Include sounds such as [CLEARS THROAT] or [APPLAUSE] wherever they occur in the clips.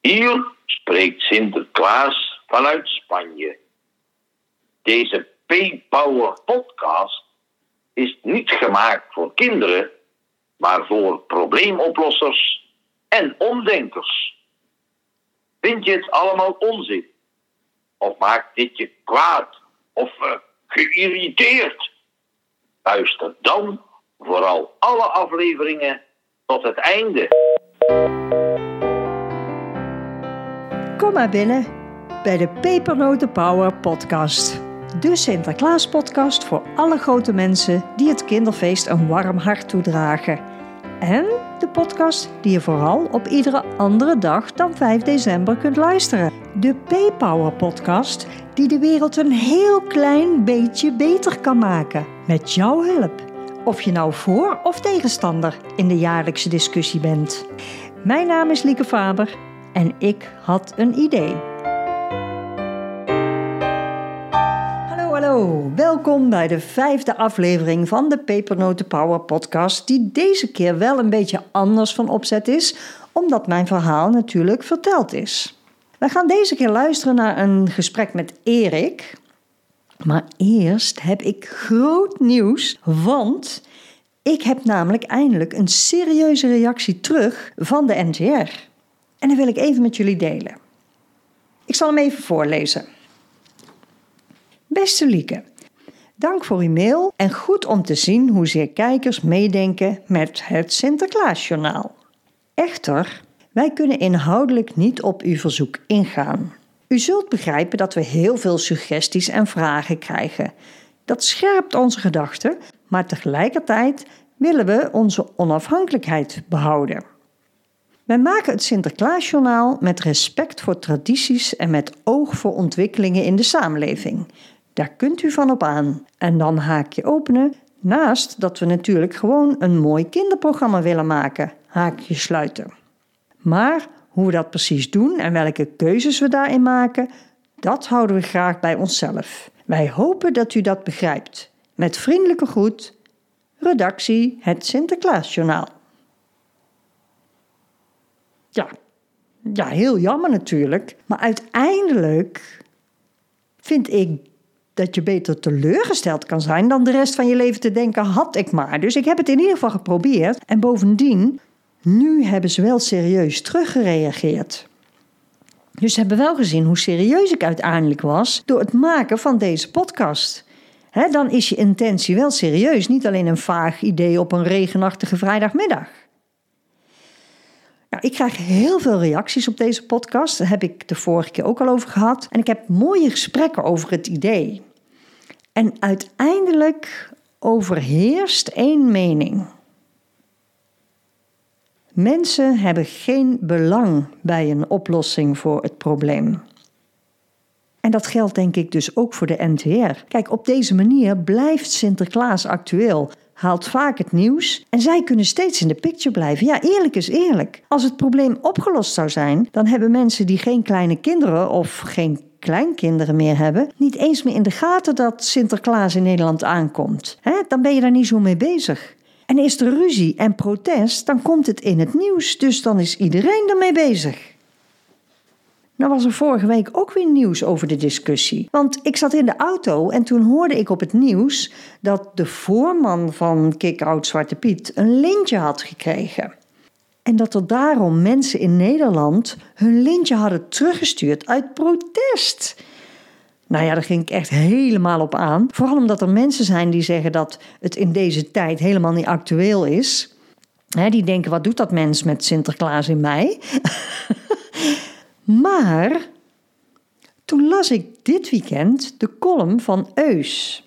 Hier spreekt Sinterklaas vanuit Spanje. Deze P-Power podcast is niet gemaakt voor kinderen, maar voor probleemoplossers en omdenkers. Vind je het allemaal onzin? Of maakt dit je kwaad of uh, geïrriteerd? Luister dan vooral alle afleveringen tot het einde. Kom maar binnen bij de Pepernoten Power podcast. De Sinterklaas podcast voor alle grote mensen die het kinderfeest een warm hart toedragen. En de podcast die je vooral op iedere andere dag dan 5 december kunt luisteren. De P-Power podcast die de wereld een heel klein beetje beter kan maken. Met jouw hulp. Of je nou voor of tegenstander in de jaarlijkse discussie bent. Mijn naam is Lieke Faber en ik had een idee. Hallo, hallo. Welkom bij de vijfde aflevering van de Pepernoten Power podcast, die deze keer wel een beetje anders van opzet is, omdat mijn verhaal natuurlijk verteld is. We gaan deze keer luisteren naar een gesprek met Erik. Maar eerst heb ik groot nieuws, want ik heb namelijk eindelijk een serieuze reactie terug van de NTR. En die wil ik even met jullie delen. Ik zal hem even voorlezen. Beste Lieke, dank voor uw mail en goed om te zien hoezeer kijkers meedenken met het Sinterklaasjournaal. Echter, wij kunnen inhoudelijk niet op uw verzoek ingaan. U zult begrijpen dat we heel veel suggesties en vragen krijgen. Dat scherpt onze gedachten, maar tegelijkertijd willen we onze onafhankelijkheid behouden. Wij maken het Sinterklaasjournaal met respect voor tradities en met oog voor ontwikkelingen in de samenleving. Daar kunt u van op aan. En dan haakje openen, naast dat we natuurlijk gewoon een mooi kinderprogramma willen maken, haakje sluiten. Maar hoe we dat precies doen en welke keuzes we daarin maken, dat houden we graag bij onszelf. Wij hopen dat u dat begrijpt. Met vriendelijke groet, redactie Het Sinterklaasjournaal. Ja, ja, heel jammer natuurlijk. Maar uiteindelijk vind ik dat je beter teleurgesteld kan zijn dan de rest van je leven te denken: had ik maar. Dus ik heb het in ieder geval geprobeerd. En bovendien, nu hebben ze wel serieus teruggereageerd. Dus ze hebben wel gezien hoe serieus ik uiteindelijk was door het maken van deze podcast. dan is je intentie wel serieus, niet alleen een vaag idee op een regenachtige vrijdagmiddag. Nou, ik krijg heel veel reacties op deze podcast. Daar heb ik de vorige keer ook al over gehad. En ik heb mooie gesprekken over het idee. En uiteindelijk overheerst één mening. Mensen hebben geen belang bij een oplossing voor het probleem. En dat geldt denk ik dus ook voor de NTR. Kijk, op deze manier blijft Sinterklaas actueel haalt vaak het nieuws en zij kunnen steeds in de picture blijven. Ja, eerlijk is eerlijk. Als het probleem opgelost zou zijn, dan hebben mensen die geen kleine kinderen of geen kleinkinderen meer hebben, niet eens meer in de gaten dat Sinterklaas in Nederland aankomt. Dan ben je daar niet zo mee bezig. En is er ruzie en protest, dan komt het in het nieuws, dus dan is iedereen ermee bezig. Nou was er vorige week ook weer nieuws over de discussie. Want ik zat in de auto en toen hoorde ik op het nieuws dat de voorman van Kick-Out Zwarte Piet een lintje had gekregen. En dat er daarom mensen in Nederland hun lintje hadden teruggestuurd uit protest. Nou ja, daar ging ik echt helemaal op aan. Vooral omdat er mensen zijn die zeggen dat het in deze tijd helemaal niet actueel is. die denken, wat doet dat mens met Sinterklaas in mei? [LAUGHS] Maar toen las ik dit weekend de column van Eus.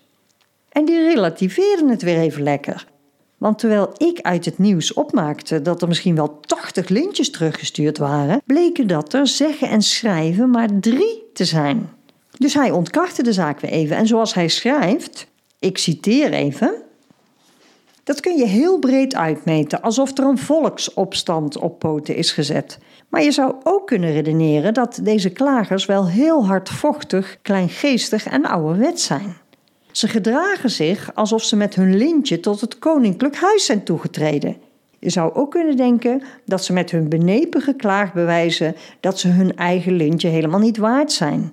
En die relativeerde het weer even lekker. Want terwijl ik uit het nieuws opmaakte dat er misschien wel 80 lintjes teruggestuurd waren, bleken dat er zeggen en schrijven maar drie te zijn. Dus hij ontkrachtte de zaak weer even. En zoals hij schrijft, ik citeer even. Dat kun je heel breed uitmeten, alsof er een volksopstand op poten is gezet. Maar je zou ook kunnen redeneren dat deze klagers wel heel hardvochtig, kleingeestig en ouderwet zijn. Ze gedragen zich alsof ze met hun lintje tot het koninklijk huis zijn toegetreden. Je zou ook kunnen denken dat ze met hun benepen geklaag bewijzen dat ze hun eigen lintje helemaal niet waard zijn.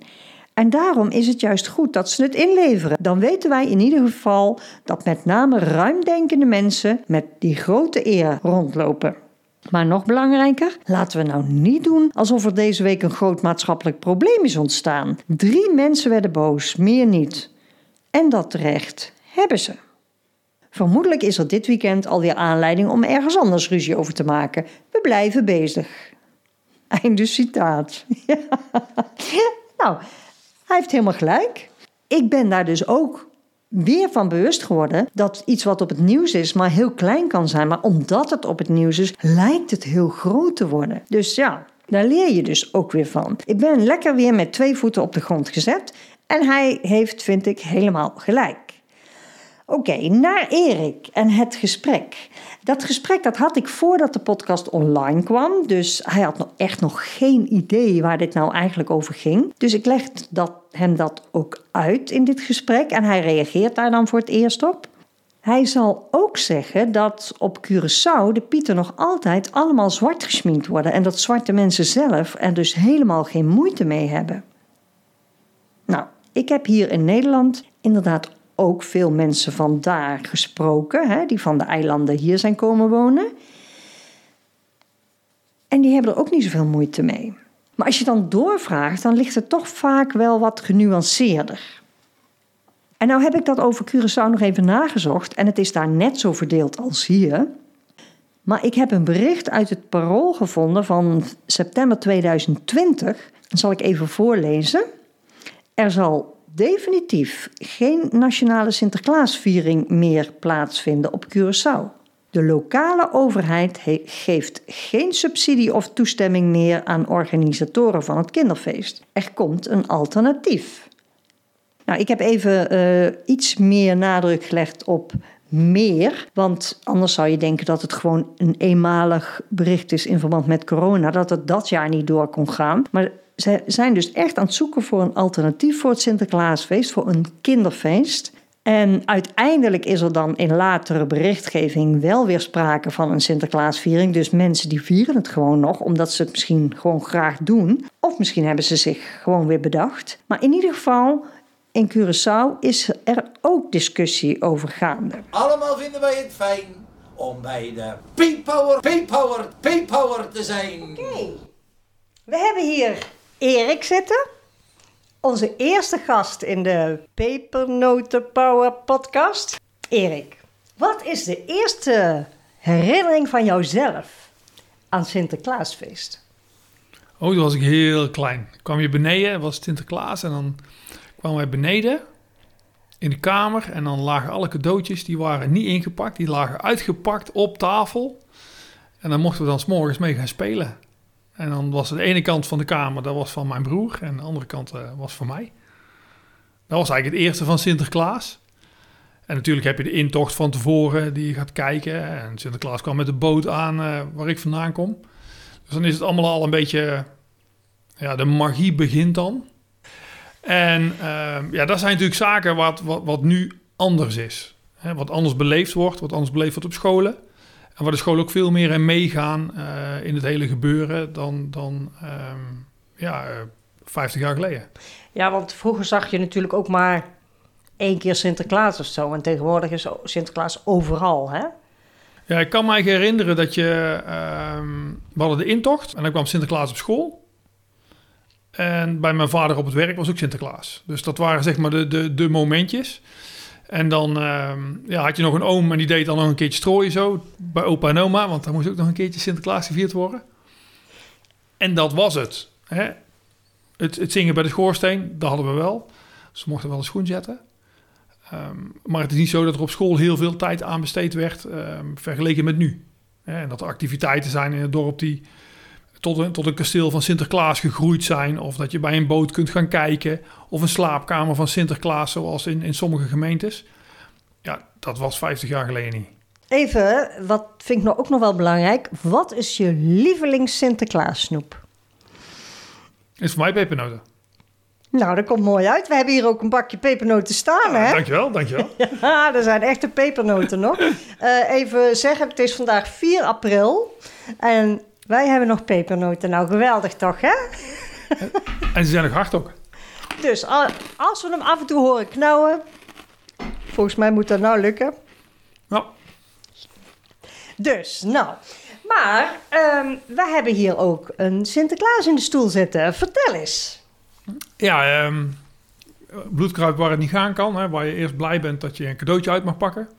En daarom is het juist goed dat ze het inleveren. Dan weten wij in ieder geval dat met name ruimdenkende mensen met die grote eer rondlopen. Maar nog belangrijker, laten we nou niet doen alsof er deze week een groot maatschappelijk probleem is ontstaan. Drie mensen werden boos, meer niet. En dat terecht hebben ze. Vermoedelijk is er dit weekend alweer aanleiding om ergens anders ruzie over te maken. We blijven bezig. Einde citaat. [LAUGHS] nou, hij heeft helemaal gelijk. Ik ben daar dus ook weer van bewust geworden dat iets wat op het nieuws is, maar heel klein kan zijn. Maar omdat het op het nieuws is, lijkt het heel groot te worden. Dus ja, daar leer je dus ook weer van. Ik ben lekker weer met twee voeten op de grond gezet. En hij heeft, vind ik, helemaal gelijk. Oké, naar Erik en het gesprek. Dat gesprek dat had ik voordat de podcast online kwam. Dus hij had nog echt nog geen idee waar dit nou eigenlijk over ging. Dus ik leg dat, hem dat ook uit in dit gesprek. En hij reageert daar dan voor het eerst op. Hij zal ook zeggen dat op Curaçao de pieten nog altijd allemaal zwart gesminkt worden. En dat zwarte mensen zelf er dus helemaal geen moeite mee hebben. Nou, ik heb hier in Nederland inderdaad ook veel mensen van daar gesproken, hè, die van de eilanden hier zijn komen wonen. En die hebben er ook niet zoveel moeite mee. Maar als je dan doorvraagt, dan ligt het toch vaak wel wat genuanceerder. En nou heb ik dat over Curaçao nog even nagezocht en het is daar net zo verdeeld als hier. Maar ik heb een bericht uit het Parool gevonden van september 2020. Dat zal ik even voorlezen. Er zal definitief geen nationale Sinterklaasviering meer plaatsvinden op Curaçao. De lokale overheid geeft geen subsidie of toestemming meer aan organisatoren van het kinderfeest. Er komt een alternatief. Nou, ik heb even uh, iets meer nadruk gelegd op meer, want anders zou je denken dat het gewoon een eenmalig bericht is in verband met corona, dat het dat jaar niet door kon gaan. Maar ze zijn dus echt aan het zoeken voor een alternatief voor het Sinterklaasfeest, voor een kinderfeest. En uiteindelijk is er dan in latere berichtgeving wel weer sprake van een Sinterklaasviering. Dus mensen die vieren het gewoon nog, omdat ze het misschien gewoon graag doen. Of misschien hebben ze zich gewoon weer bedacht. Maar in ieder geval, in Curaçao is er ook discussie over gaande. Allemaal vinden wij het fijn om bij de P-Power, P-Power, P-Power te zijn. Oké. We hebben hier Erik zitten. Onze eerste gast in de Pepernoten Power podcast. Erik, wat is de eerste herinnering van jouzelf aan Sinterklaasfeest? Oh, toen was ik heel klein. Ik kwam je beneden, was Sinterklaas en dan kwamen wij beneden in de kamer en dan lagen alle cadeautjes, die waren niet ingepakt, die lagen uitgepakt op tafel. En dan mochten we dan s'morgens mee gaan spelen. En dan was de ene kant van de kamer, dat was van mijn broer. En de andere kant uh, was van mij. Dat was eigenlijk het eerste van Sinterklaas. En natuurlijk heb je de intocht van tevoren die je gaat kijken. En Sinterklaas kwam met de boot aan uh, waar ik vandaan kom. Dus dan is het allemaal al een beetje... Ja, de magie begint dan. En uh, ja, dat zijn natuurlijk zaken wat, wat, wat nu anders is. Hè, wat anders beleefd wordt, wat anders beleefd wordt op scholen. En waar de school ook veel meer in meegaan uh, in het hele gebeuren dan, dan um, ja, uh, 50 jaar geleden. Ja, want vroeger zag je natuurlijk ook maar één keer Sinterklaas of zo. En tegenwoordig is Sinterklaas overal, hè? Ja, ik kan me herinneren dat je... Um, we hadden de intocht en dan kwam Sinterklaas op school. En bij mijn vader op het werk was ook Sinterklaas. Dus dat waren zeg maar de, de, de momentjes. En dan uh, ja, had je nog een oom en die deed dan nog een keertje strooien zo bij opa en oma, want daar moest ook nog een keertje Sinterklaas gevierd worden. En dat was het. Hè? Het, het zingen bij de schoorsteen, dat hadden we wel. Ze mochten wel een schoen zetten. Um, maar het is niet zo dat er op school heel veel tijd aan besteed werd um, vergeleken met nu. Hè? En dat er activiteiten zijn in het dorp die tot een, tot een kasteel van Sinterklaas gegroeid zijn. Of dat je bij een boot kunt gaan kijken. Of een slaapkamer van Sinterklaas, zoals in, in sommige gemeentes. Ja, dat was 50 jaar geleden niet. Even, wat vind ik nou ook nog wel belangrijk. Wat is je lievelings Sinterklaas snoep? Is voor mij pepernoten. Nou, dat komt mooi uit. We hebben hier ook een bakje pepernoten staan, hè? Dankjewel, dankjewel. [LAUGHS] Ja, er zijn echte pepernoten nog. [LAUGHS] Eh, even zeggen, het is vandaag 4 april. En wij hebben nog pepernoten. Nou, geweldig toch, hè? en ze zijn nog hard ook. Dus als we hem af en toe horen knauwen... Volgens mij moet dat nou lukken. Nou, Dus, nou. Maar ehm we hebben hier ook een Sinterklaas in de stoel zitten. Vertel eens. ja, ehm bloedkruip waar het niet gaan kan. Hè, waar je eerst blij bent dat je een cadeautje uit mag pakken.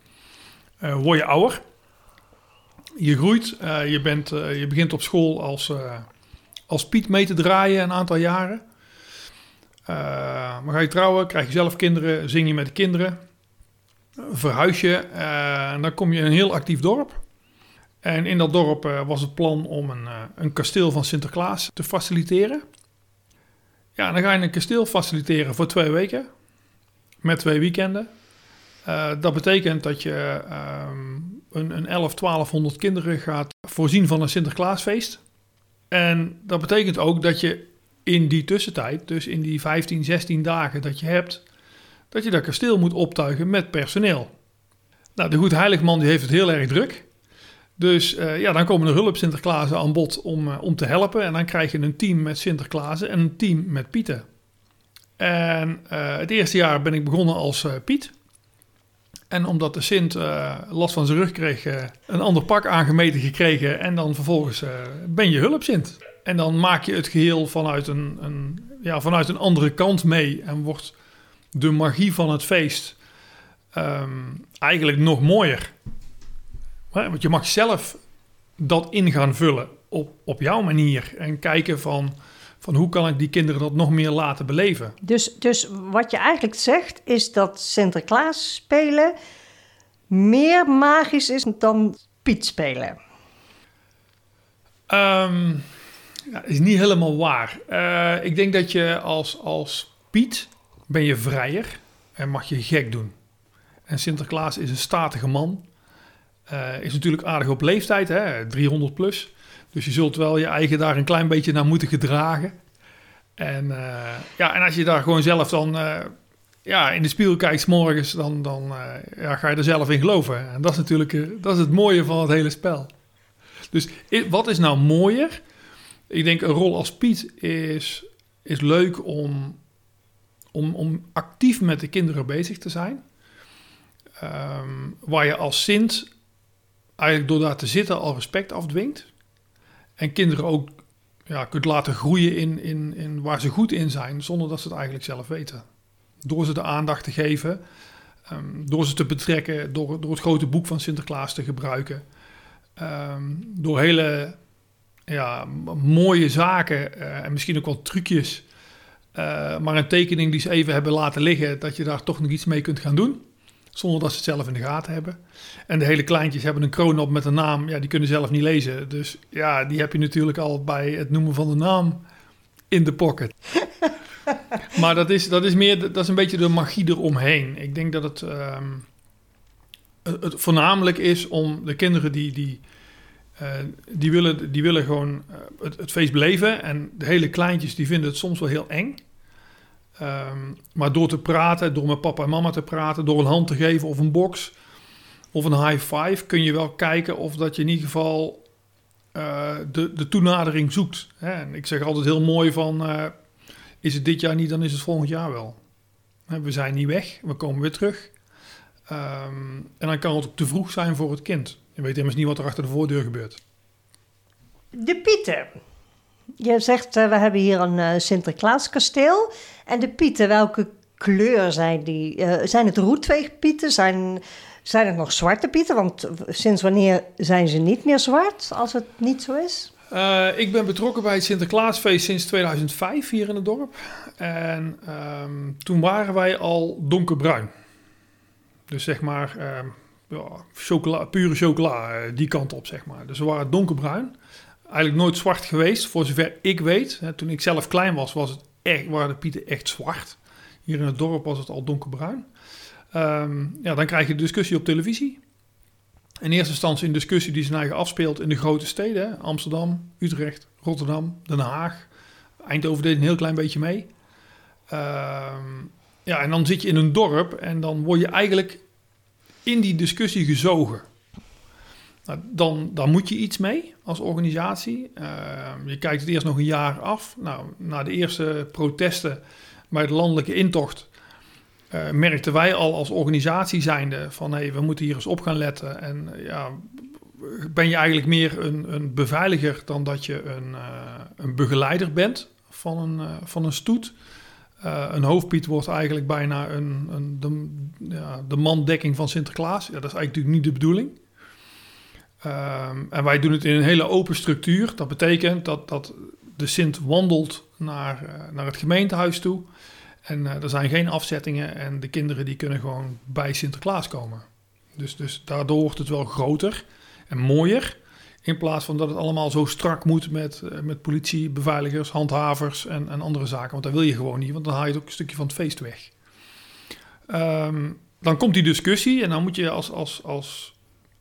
Eh, word je ouder. Je groeit. eh, je, bent, eh, je begint op school als, eh, als Piet mee te draaien een aantal jaren. Maar ga je trouwen, krijg je zelf kinderen, zing je met de kinderen. Verhuis je en dan kom je in een heel actief dorp. En in dat dorp was het plan om een, een kasteel van Sinterklaas te faciliteren. Ja, dan ga je een kasteel faciliteren voor twee weken. Met twee weekenden. Dat betekent dat je ehm, een, een 11, 1200 kinderen gaat voorzien van een Sinterklaasfeest. En dat betekent ook dat je in die tussentijd, dus in die 15, 16 dagen dat je hebt, dat je dat kasteel moet optuigen met personeel. Nou, de Goed Heiligman die heeft het heel erg druk. Dus eh, ja, dan komen er hulp Sinterklaas aan bod om, eh, om te helpen. En dan krijg je een team met Sinterklaas en een team met Pieten. En eh, het eerste jaar ben ik begonnen als Piet. En omdat de Sint eh, last van zijn rug kreeg, eh, een ander pak aangemeten gekregen. En dan vervolgens eh, ben je hulp Sint. En dan maak je het geheel vanuit een, een, ja, vanuit een andere kant mee. En wordt de magie van het feest ehm, eigenlijk nog mooier. Want je mag zelf dat in gaan vullen op, op jouw manier. En kijken van, van hoe kan ik die kinderen dat nog meer laten beleven. Dus, dus wat je eigenlijk zegt is dat Sinterklaas spelen meer magisch is dan Piet spelen. Ja, is niet helemaal waar. Eh, ik denk dat je als, als Piet ben je vrijer en mag je gek doen. En Sinterklaas is een statige man. Eh, is natuurlijk aardig op leeftijd, hè? 300 plus. Dus je zult wel je eigen daar een klein beetje naar moeten gedragen. En, eh, ja, en als je daar gewoon zelf dan eh, ja, in de spiegel kijkt morgens, dan, dan eh, ja, ga je er zelf in geloven. En dat is natuurlijk dat is het mooie van het hele spel. Dus wat is nou mooier? Ik denk een rol als Piet is, is leuk om, om, om actief met de kinderen bezig te zijn. Ehm, waar je als Sint eigenlijk door daar te zitten al respect afdwingt. En kinderen ook ja, kunt laten groeien in, in, in waar ze goed in zijn, zonder dat ze het eigenlijk zelf weten. Door ze de aandacht te geven, ehm, door ze te betrekken, door, door het grote boek van Sinterklaas te gebruiken. Ehm, door hele ja, mooie zaken eh, en misschien ook wel trucjes. eh, maar een tekening die ze even hebben laten liggen, dat je daar toch nog iets mee kunt gaan doen. Zonder dat ze het zelf in de gaten hebben. En de hele kleintjes hebben een kroon op met een naam. Ja, die kunnen zelf niet lezen. Dus ja, die heb je natuurlijk al bij het noemen van de naam in de pocket. [LAUGHS] maar dat is, dat is meer, dat is een beetje de magie eromheen. Ik denk dat het, ehm, het, voornamelijk is om de kinderen die, die, eh, die, willen, die willen gewoon eh, het, het feest beleven. En de hele kleintjes die vinden het soms wel heel eng. Ehm, maar door te praten, door met papa en mama te praten, door een hand te geven of een box of een high five, kun je wel kijken of dat je in ieder geval eh, de, de toenadering zoekt. Hè? En ik zeg altijd heel mooi van, eh, is het dit jaar niet, dan is het volgend jaar wel. Hè, We zijn niet weg, we komen weer terug. Ehm, en dan kan het ook te vroeg zijn voor het kind. Je weet immers niet wat er achter de voordeur gebeurt. De Pieten. Je zegt, eh, we hebben hier een Sinterklaaskasteel. En de Pieten, welke kleur zijn die? Eh, zijn het roetveegpieten? Zijn, zijn het nog zwarte pieten? Want sinds wanneer zijn ze niet meer zwart, als het niet zo is? Eh, ik ben betrokken bij het Sinterklaasfeest sinds 2005 hier in het dorp. En ehm, toen waren wij al donkerbruin. Dus zeg maar ehm, ja, pure chocola, eh, die kant op zeg maar. Dus we waren donkerbruin. Eigenlijk nooit zwart geweest, voor zover ik weet. Hè, toen ik zelf klein was, was het echt, waren de pieten echt zwart. Hier in het dorp was het al donkerbruin. Ehm, ja, dan krijg je discussie op televisie. In eerste instantie een discussie die zich eigen afspeelt in de grote steden. Amsterdam, Utrecht, Rotterdam, Den Haag. Eindhoven deed een heel klein beetje mee. Ehm, ja, en dan zit je in een dorp en dan word je eigenlijk in die discussie gezogen. Nou, dan, dan moet je iets mee als organisatie. Ehm, je kijkt het eerst nog een jaar af. Nou, na de eerste protesten bij de landelijke intocht uh, merkten wij al als organisatie zijnde van hé, hey, we moeten hier eens op gaan letten. En ja, ben je eigenlijk meer een, een beveiliger dan dat je een, uh, een begeleider bent van een, van een stoet. een hoofdpiet wordt eigenlijk bijna een, een, de, ja, de mandekking van Sinterklaas. Ja, dat is eigenlijk natuurlijk niet de bedoeling. Um, en wij doen het in een hele open structuur. Dat betekent dat, dat de Sint wandelt naar, uh, naar het gemeentehuis toe. En uh, er zijn geen afzettingen en de kinderen die kunnen gewoon bij Sinterklaas komen. Dus, dus daardoor wordt het wel groter en mooier. In plaats van dat het allemaal zo strak moet met, uh, met politie, beveiligers, handhavers en, en andere zaken. Want dat wil je gewoon niet, want dan haal je het ook een stukje van het feest weg. Um, dan komt die discussie en dan moet je als, als, als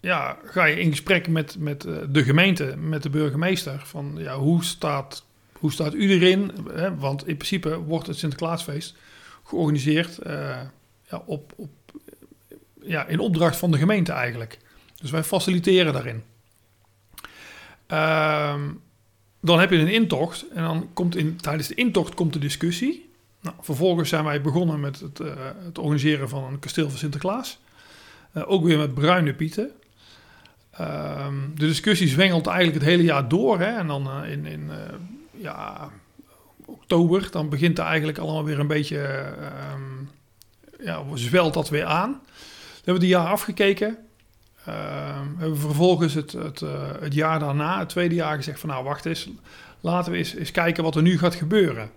ja, ga je in gesprek met, met uh, de gemeente, met de burgemeester. Van ja, hoe staat, hoe staat u erin? Want in principe wordt het Sinterklaasfeest georganiseerd uh, ja, op, op, ja, in opdracht van de gemeente eigenlijk. Dus wij faciliteren daarin. Uh, dan heb je een intocht en dan komt in, tijdens de intocht komt de discussie. Nou, vervolgens zijn wij begonnen met het, uh, het organiseren van een kasteel van Sinterklaas. ook weer met bruine pieten. Um, de discussie zwengelt eigenlijk het hele jaar door. Hè? En dan uh, in, in uh, ja, oktober, dan begint er eigenlijk allemaal weer een beetje, um, ja, zwelt dat weer aan. We hebben die jaar afgekeken. We hebben vervolgens het, het, uh, het jaar daarna, het tweede jaar, gezegd van nou wacht eens, laten we eens, eens kijken wat er nu gaat gebeuren.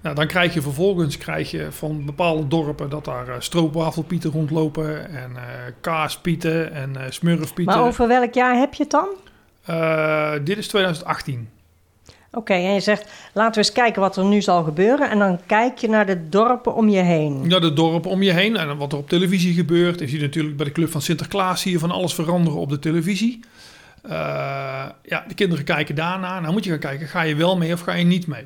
Nou, dan krijg je vervolgens krijg je van bepaalde dorpen dat daar uh, stroopwafelpieten rondlopen en uh, kaaspieten en uh, smurfpieten. Maar over welk jaar heb je het dan? dit is 2018. Oké, okay, en je zegt laten we eens kijken wat er nu zal gebeuren. En dan kijk je naar de dorpen om je heen. Ja, de dorpen om je heen en wat er op televisie gebeurt. Je ziet natuurlijk bij de Club van Sinterklaas je van alles veranderen op de televisie. ja, de kinderen kijken daarna. Nou moet je gaan kijken, ga je wel mee of ga je niet mee?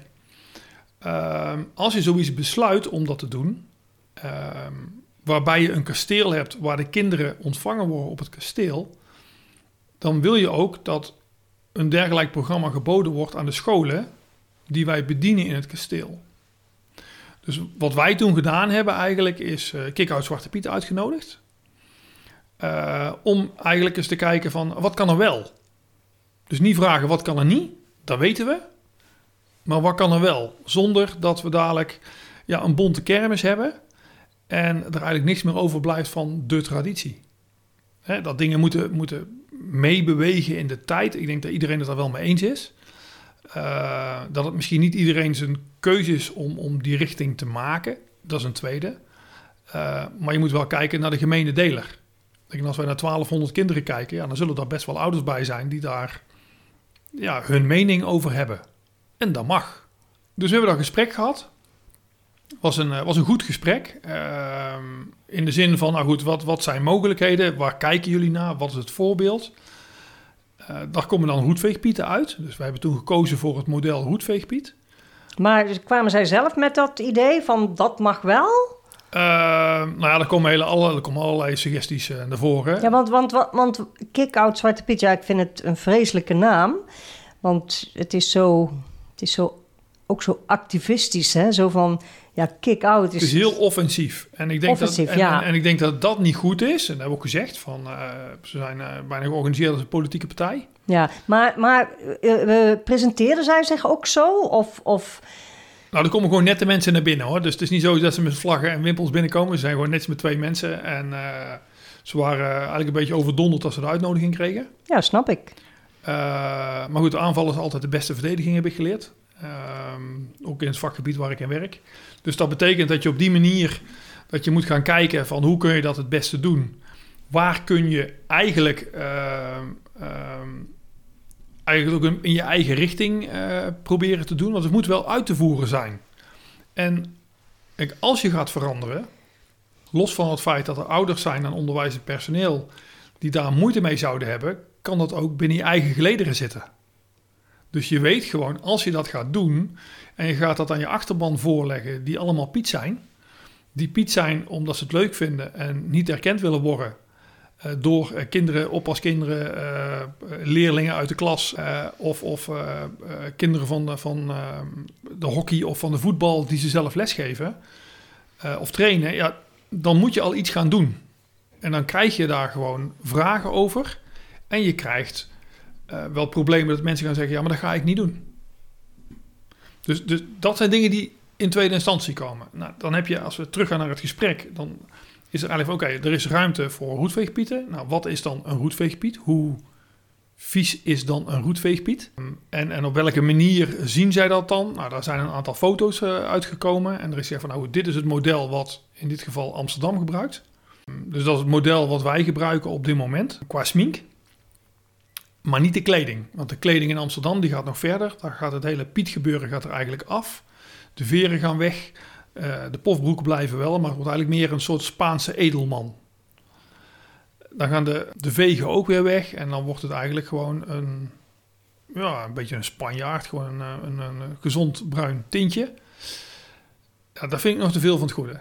Uh, als je zoiets besluit om dat te doen, uh, waarbij je een kasteel hebt waar de kinderen ontvangen worden op het kasteel, dan wil je ook dat een dergelijk programma geboden wordt aan de scholen die wij bedienen in het kasteel. Dus wat wij toen gedaan hebben eigenlijk is uh, Kick-Out Zwarte Piet uitgenodigd. Uh, om eigenlijk eens te kijken van wat kan er wel? Dus niet vragen wat kan er niet, dat weten we. Maar wat kan er wel? Zonder dat we dadelijk ja, een bonte kermis hebben en er eigenlijk niks meer overblijft van de traditie. Dat dingen moeten, moeten meebewegen in de tijd. Ik denk dat iedereen het daar wel mee eens is. Uh, dat het misschien niet iedereen zijn keuze is om, om die richting te maken. Dat is een tweede. Uh, maar je moet wel kijken naar de gemene deler. Denk, als wij naar 1200 kinderen kijken, ja, dan zullen er best wel ouders bij zijn die daar ja, hun mening over hebben. En dat mag. Dus we hebben dat gesprek gehad. Was een, was een goed gesprek. Uh, in de zin van, nou goed, wat, wat zijn mogelijkheden? Waar kijken jullie naar? Wat is het voorbeeld? Uh, daar komen dan hoedveegpieten uit. Dus wij hebben toen gekozen voor het model hoedveegpiet. Maar dus kwamen zij zelf met dat idee van dat mag wel? Uh, nou ja, er komen, hele, alle, er komen allerlei suggesties uh, naar voren. Ja, want, want, want, want Kick-Out Zwarte Piet, ja, ik vind het een vreselijke naam. Want het is zo het is zo, ook zo activistisch, hè? Zo van, ja, kick-out. Is, het is heel offensief. En ik, denk offensief, dat, en, ja. en, en, ik denk dat dat niet goed is. En dat hebben we ook gezegd. Van, uh, ze zijn uh, bijna georganiseerd als een politieke partij. Ja, maar, maar uh, presenteren zij zich ook zo? Of... of... Nou, er komen gewoon net de mensen naar binnen, hoor. Dus het is niet zo dat ze met vlaggen en wimpels binnenkomen. Ze zijn gewoon net met twee mensen. En ze waren eigenlijk een beetje overdonderd als ze de uitnodiging kregen. Ja, snap ik. Uh, maar goed, aanvallen is altijd de beste verdediging, heb ik geleerd. Uh, ook in het vakgebied waar ik in werk. Dus dat betekent dat je op die manier dat je moet gaan kijken van hoe kun je dat het beste doen. Waar kun je eigenlijk, uh, eigenlijk ook in je eigen richting eh, proberen te doen. Want het moet wel uit te voeren zijn. En als je gaat veranderen, los van het feit dat er ouders zijn en onderwijs en personeel die daar moeite mee zouden hebben, kan dat ook binnen je eigen gelederen zitten. Dus je weet gewoon, als je dat gaat doen en je gaat dat aan je achterban voorleggen, die allemaal Piet zijn, die Piet zijn omdat ze het leuk vinden en niet erkend willen worden eh, door eh, kinderen, oppaskinderen, eh, leerlingen uit de klas of, of kinderen van, de, van de hockey of van de voetbal die ze zelf lesgeven of trainen, ja, dan moet je al iets gaan doen. En dan krijg je daar gewoon vragen over en je krijgt eh, wel problemen dat mensen gaan zeggen, ja, maar dat ga ik niet doen. Dus, dus dat zijn dingen die in tweede instantie komen. Nou, dan heb je, als we teruggaan naar het gesprek, dan is er eigenlijk oké, er is ruimte voor roetveegpieten. Nou, wat is dan een roetveegpiet? Hoe vies is dan een roetveegpiet? En, en op welke manier zien zij dat dan? Nou, daar zijn een aantal foto's eh, uitgekomen. En er is gezegd van, nou, dit is het model wat in dit geval Amsterdam gebruikt. Dus dat is het model wat wij gebruiken op dit moment, qua smink. Maar niet de kleding. Want de kleding in Amsterdam die gaat nog verder. Daar gaat het hele pietgebeuren gaat er eigenlijk af. De veren gaan weg. Eh, de pofbroeken blijven wel, maar het wordt eigenlijk meer een soort Spaanse edelman. Dan gaan de, de vegen ook weer weg. En dan wordt het eigenlijk gewoon een, ja, een beetje een Spanjaard. Gewoon een, eh, een, een gezond bruin tintje. Ja, dat vind ik nog te veel van het goede.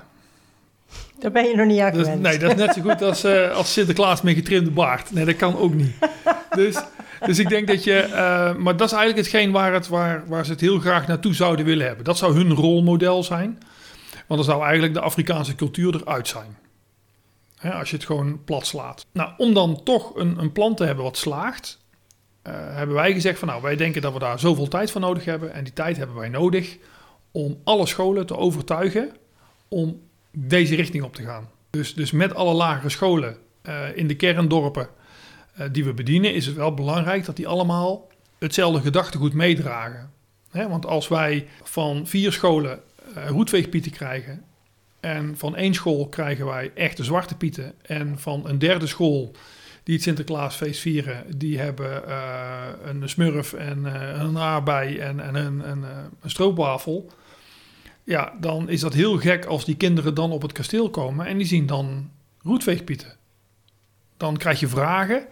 Daar ben je nog niet aan Dat gewend. nee, dat is net zo goed als, eh, als Sinterklaas met getrimde baard. Nee, dat kan ook niet. [LAUGHS] Dus, dus ik denk dat je... eh, maar dat is eigenlijk hetgeen waar, het, waar, waar ze het heel graag naartoe zouden willen hebben. Dat zou hun rolmodel zijn. Want dan zou eigenlijk de Afrikaanse cultuur eruit zijn. Hè, als je het gewoon plat slaat. Nou, om dan toch een, een plan te hebben wat slaagt... eh, hebben wij gezegd van nou, wij denken dat we daar zoveel tijd voor nodig hebben. En die tijd hebben wij nodig om alle scholen te overtuigen om deze richting op te gaan. Dus, dus met alle lagere scholen eh, in de kerndorpen die we bedienen, is het wel belangrijk dat die allemaal hetzelfde gedachtegoed meedragen. Want als wij van vier scholen eh roetveegpieten krijgen en van één school krijgen wij echte zwarte pieten en van een derde school die het Sinterklaasfeest vieren, die hebben eh, een smurf en eh, een aardbei en, en een, een, eh, een stroopwafel. Ja, dan is dat heel gek als die kinderen dan op het kasteel komen en die zien dan roetveegpieten. Dan krijg je vragen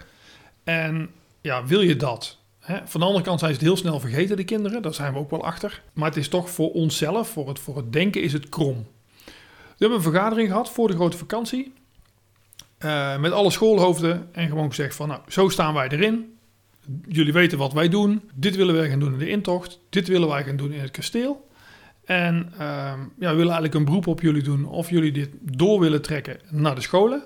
en ja, wil je dat? Hè? Van de andere kant zijn ze het heel snel vergeten, de kinderen. Daar zijn we ook wel achter. Maar het is toch voor onszelf, voor het, voor het denken is het krom. We hebben een vergadering gehad voor de grote vakantie. eh, met alle schoolhoofden en gewoon gezegd van, nou, zo staan wij erin. Jullie weten wat wij doen. Dit willen wij gaan doen in de intocht. Dit willen wij gaan doen in het kasteel. En ehm, ja, we willen eigenlijk een beroep op jullie doen of jullie dit door willen trekken naar de scholen.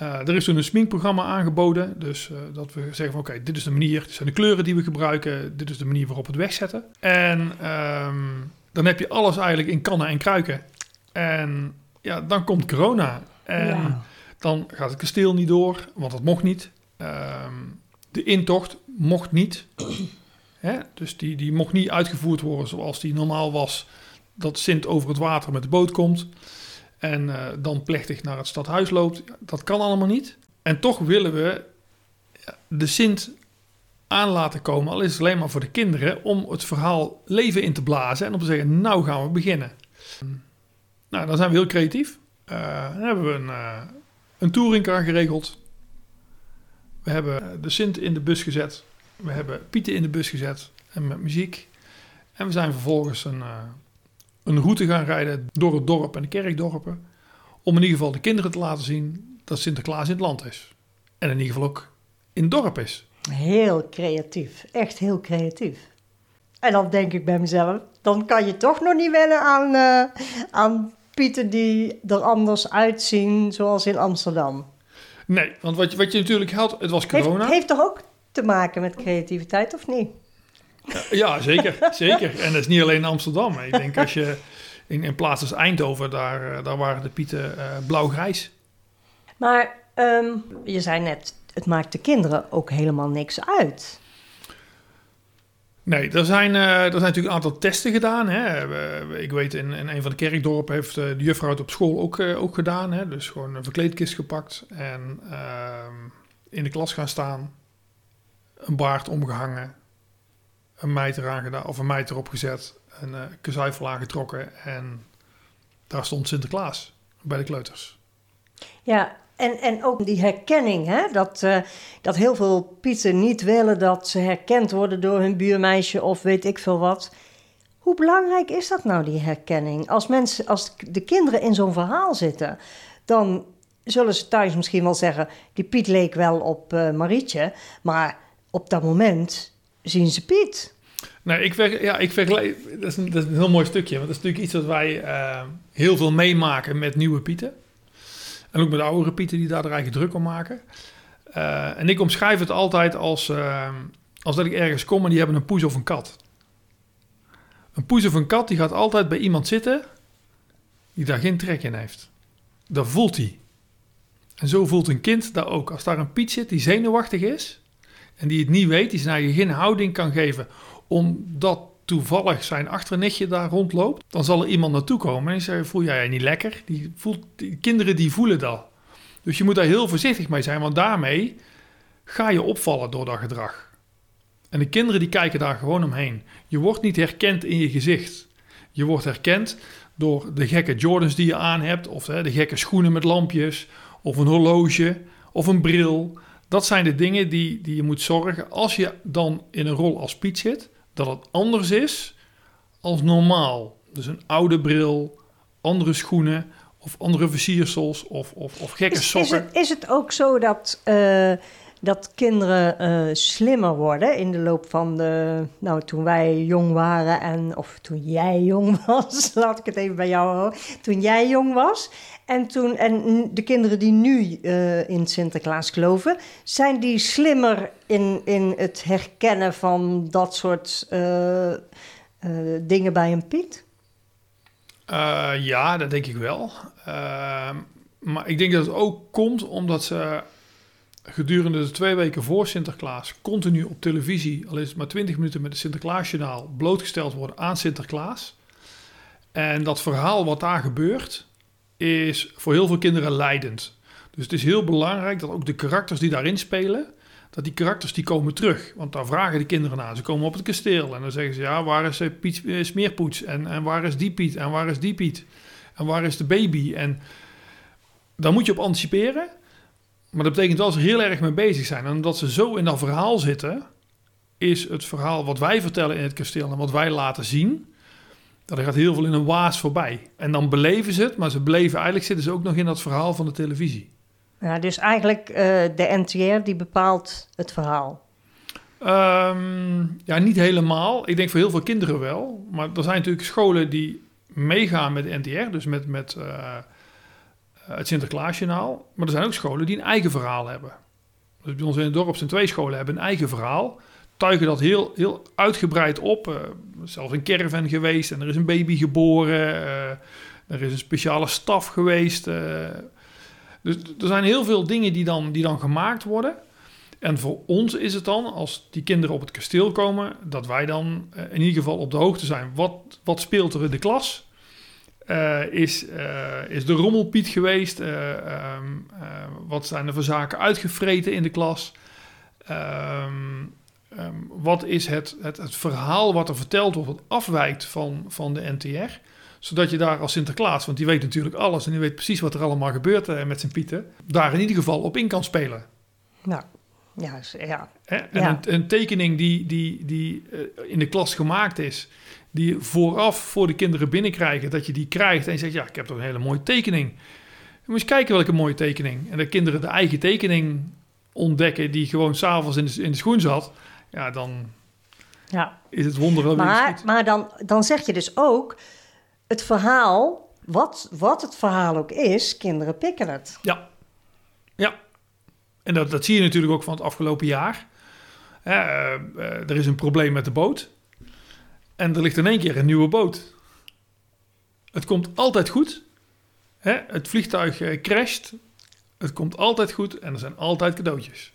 Eh, er is toen een sminkprogramma aangeboden. Dus eh, dat we zeggen van oké, dit is de manier, dit zijn de kleuren die we gebruiken. Dit is de manier waarop we het wegzetten. En ehm, dan heb je alles eigenlijk in kannen en kruiken. En ja, dan komt corona. En Ja. dan gaat het kasteel niet door, want dat mocht niet. Ehm, de intocht mocht niet. [CLEARS THROAT] Hè? Dus die, die mocht niet uitgevoerd worden zoals die normaal was. Dat Sint over het water met de boot komt. En eh, dan plechtig naar het stadhuis loopt. Dat kan allemaal niet. En toch willen we de Sint aan laten komen. Al is het alleen maar voor de kinderen. Om het verhaal leven in te blazen. En om te zeggen, nou gaan we beginnen. Nou, dan zijn we heel creatief. Eh, dan hebben we een, uh, een touringcar geregeld. We hebben eh, de Sint in de bus gezet. We hebben Pieten in de bus gezet. En met muziek. En we zijn vervolgens een, uh, een route gaan rijden door het dorp en de kerkdorpen. Om in ieder geval de kinderen te laten zien dat Sinterklaas in het land is. En in ieder geval ook in het dorp is. Heel creatief. Echt heel creatief. En dan denk ik bij mezelf, dan kan je toch nog niet wennen aan, uh, aan pieten die er anders uitzien, zoals in Amsterdam. Nee, want wat je, wat je natuurlijk had, het was corona. Heeft, heeft toch ook te maken met creativiteit, of niet? Ja, zeker. zeker. En dat is niet alleen in Amsterdam. Ik denk als je in, in plaats als Eindhoven, daar, daar waren de pieten uh, blauw-grijs. Maar um, je zei net, het maakt de kinderen ook helemaal niks uit. Nee, er zijn, uh, er zijn natuurlijk een aantal testen gedaan. Hè. Ik weet, in, in een van de kerkdorpen heeft de juffrouw het op school ook, ook gedaan. Hè. Dus gewoon een verkleedkist gepakt en ehm, in de klas gaan staan. Een baard omgehangen. Een meid eraan of een meid erop gezet. Een uh, aangetrokken. En daar stond Sinterklaas bij de kleuters. Ja, En, en ook die herkenning, hè? Dat, eh, dat heel veel Pieten niet willen dat ze herkend worden door hun buurmeisje of weet ik veel wat. Hoe belangrijk is dat nou, die herkenning? Als, mensen, als de kinderen in zo'n verhaal zitten, dan zullen ze thuis misschien wel zeggen: die Piet leek wel op uh, Marietje, maar op dat moment zien ze Piet. Nee, ik, ver, ja, ik vergelijk. Dat is, een, dat is een heel mooi stukje. Want dat is natuurlijk iets wat wij uh, heel veel meemaken met nieuwe Pieten. En ook met de oudere Pieten die daar de eigen druk om maken. Uh, en ik omschrijf het altijd als, uh, als dat ik ergens kom en die hebben een poes of een kat. Een poes of een kat die gaat altijd bij iemand zitten die daar geen trek in heeft. Dat voelt hij. En zo voelt een kind dat ook. Als daar een Piet zit die zenuwachtig is en die het niet weet, die zijn geen houding kan geven omdat toevallig zijn achternichtje daar rondloopt, dan zal er iemand naartoe komen en zeggen: Voel jij je niet lekker? Die, voelt, kinderen die voelen dat. Dus je moet daar heel voorzichtig mee zijn, want daarmee ga je opvallen door dat gedrag. En de kinderen die kijken daar gewoon omheen. Je wordt niet herkend in je gezicht. Je wordt herkend door de gekke Jordans die je aan hebt, of de gekke schoenen met lampjes, of een horloge, of een bril. Dat zijn de dingen die, die je moet zorgen als je dan in een rol als Piet zit dat het anders is als normaal. Dus een oude bril, andere schoenen of andere versiersels of, of, of gekke is, sokken. Is het, is het ook zo dat, uh, dat kinderen uh, slimmer worden in de loop van de... Nou, toen wij jong waren en... Of toen jij jong [LAUGHS] was, laat ik het even bij jou houden. Toen jij jong was en, toen, en de kinderen die nu uh, in Sinterklaas geloven, zijn die slimmer in, in het herkennen van dat soort uh, uh, dingen bij een Piet? ja, dat denk ik wel. maar ik denk dat het ook komt omdat ze gedurende de twee weken voor Sinterklaas continu op televisie, al is het maar 20 minuten met het Sinterklaasjournaal, blootgesteld worden aan Sinterklaas. En dat verhaal wat daar gebeurt, is voor heel veel kinderen leidend. Dus het is heel belangrijk dat ook de karakters die daarin spelen, dat die karakters die komen terug. Want daar vragen de kinderen naar. Ze komen op het kasteel en dan zeggen ze, ja, waar is Piet Smeerpoets? En, en waar is die Piet? En waar is die Piet? En waar is de baby? En daar moet je op anticiperen. Maar dat betekent wel ze heel erg mee bezig zijn. En omdat ze zo in dat verhaal zitten, is het verhaal wat wij vertellen in het kasteel en wat wij laten zien, er gaat heel veel in een waas voorbij. En dan beleven ze het, maar ze beleven eigenlijk zitten ze ook nog in dat verhaal van de televisie. Ja, dus eigenlijk uh, de NTR die bepaalt het verhaal. Um, ja, niet helemaal. Ik denk voor heel veel kinderen wel. Maar er zijn natuurlijk scholen die meegaan met de NTR, dus met, met uh, het Sinterklaasjournaal. Maar er zijn ook scholen die een eigen verhaal hebben. Dus bij ons in het dorp zijn twee scholen hebben een eigen verhaal tuigen dat heel, heel uitgebreid op. Uh, zelfs een caravan geweest en er is een baby geboren. Uh, er is een speciale staf geweest. Uh, dus er zijn heel veel dingen die dan, die dan gemaakt worden. En voor ons is het dan, als die kinderen op het kasteel komen, dat wij dan in ieder geval op de hoogte zijn. Wat, wat speelt er in de klas? is, is de rommelpiet geweest? Um, wat zijn er voor zaken uitgevreten in de klas? Um, Um, wat is het, het, het, verhaal wat er verteld wordt, wat afwijkt van, van de NTR? Zodat je daar als Sinterklaas, want die weet natuurlijk alles en die weet precies wat er allemaal gebeurt uh, met zijn pieten, daar in ieder geval op in kan spelen. Nou, ja. ja. En ja. Een, een, tekening die, die, die uh, in de klas gemaakt is, die vooraf voor de kinderen binnenkrijgen, dat je die krijgt en je zegt, ja, ik heb toch een hele mooie tekening. Je moet eens kijken welke mooie tekening. En de kinderen de eigen tekening ontdekken die gewoon s'avonds in de, in de schoen zat ja, dan ja. is het wonder wel Maar, maar dan, dan zeg je dus ook, het verhaal, wat, wat het verhaal ook is, kinderen pikken het. Ja, ja. En dat, dat zie je natuurlijk ook van het afgelopen jaar. Uh, uh, er is een probleem met de boot. En er ligt in één keer een nieuwe boot. Het komt altijd goed. Hè? Het vliegtuig uh, crasht. Het komt altijd goed en er zijn altijd cadeautjes.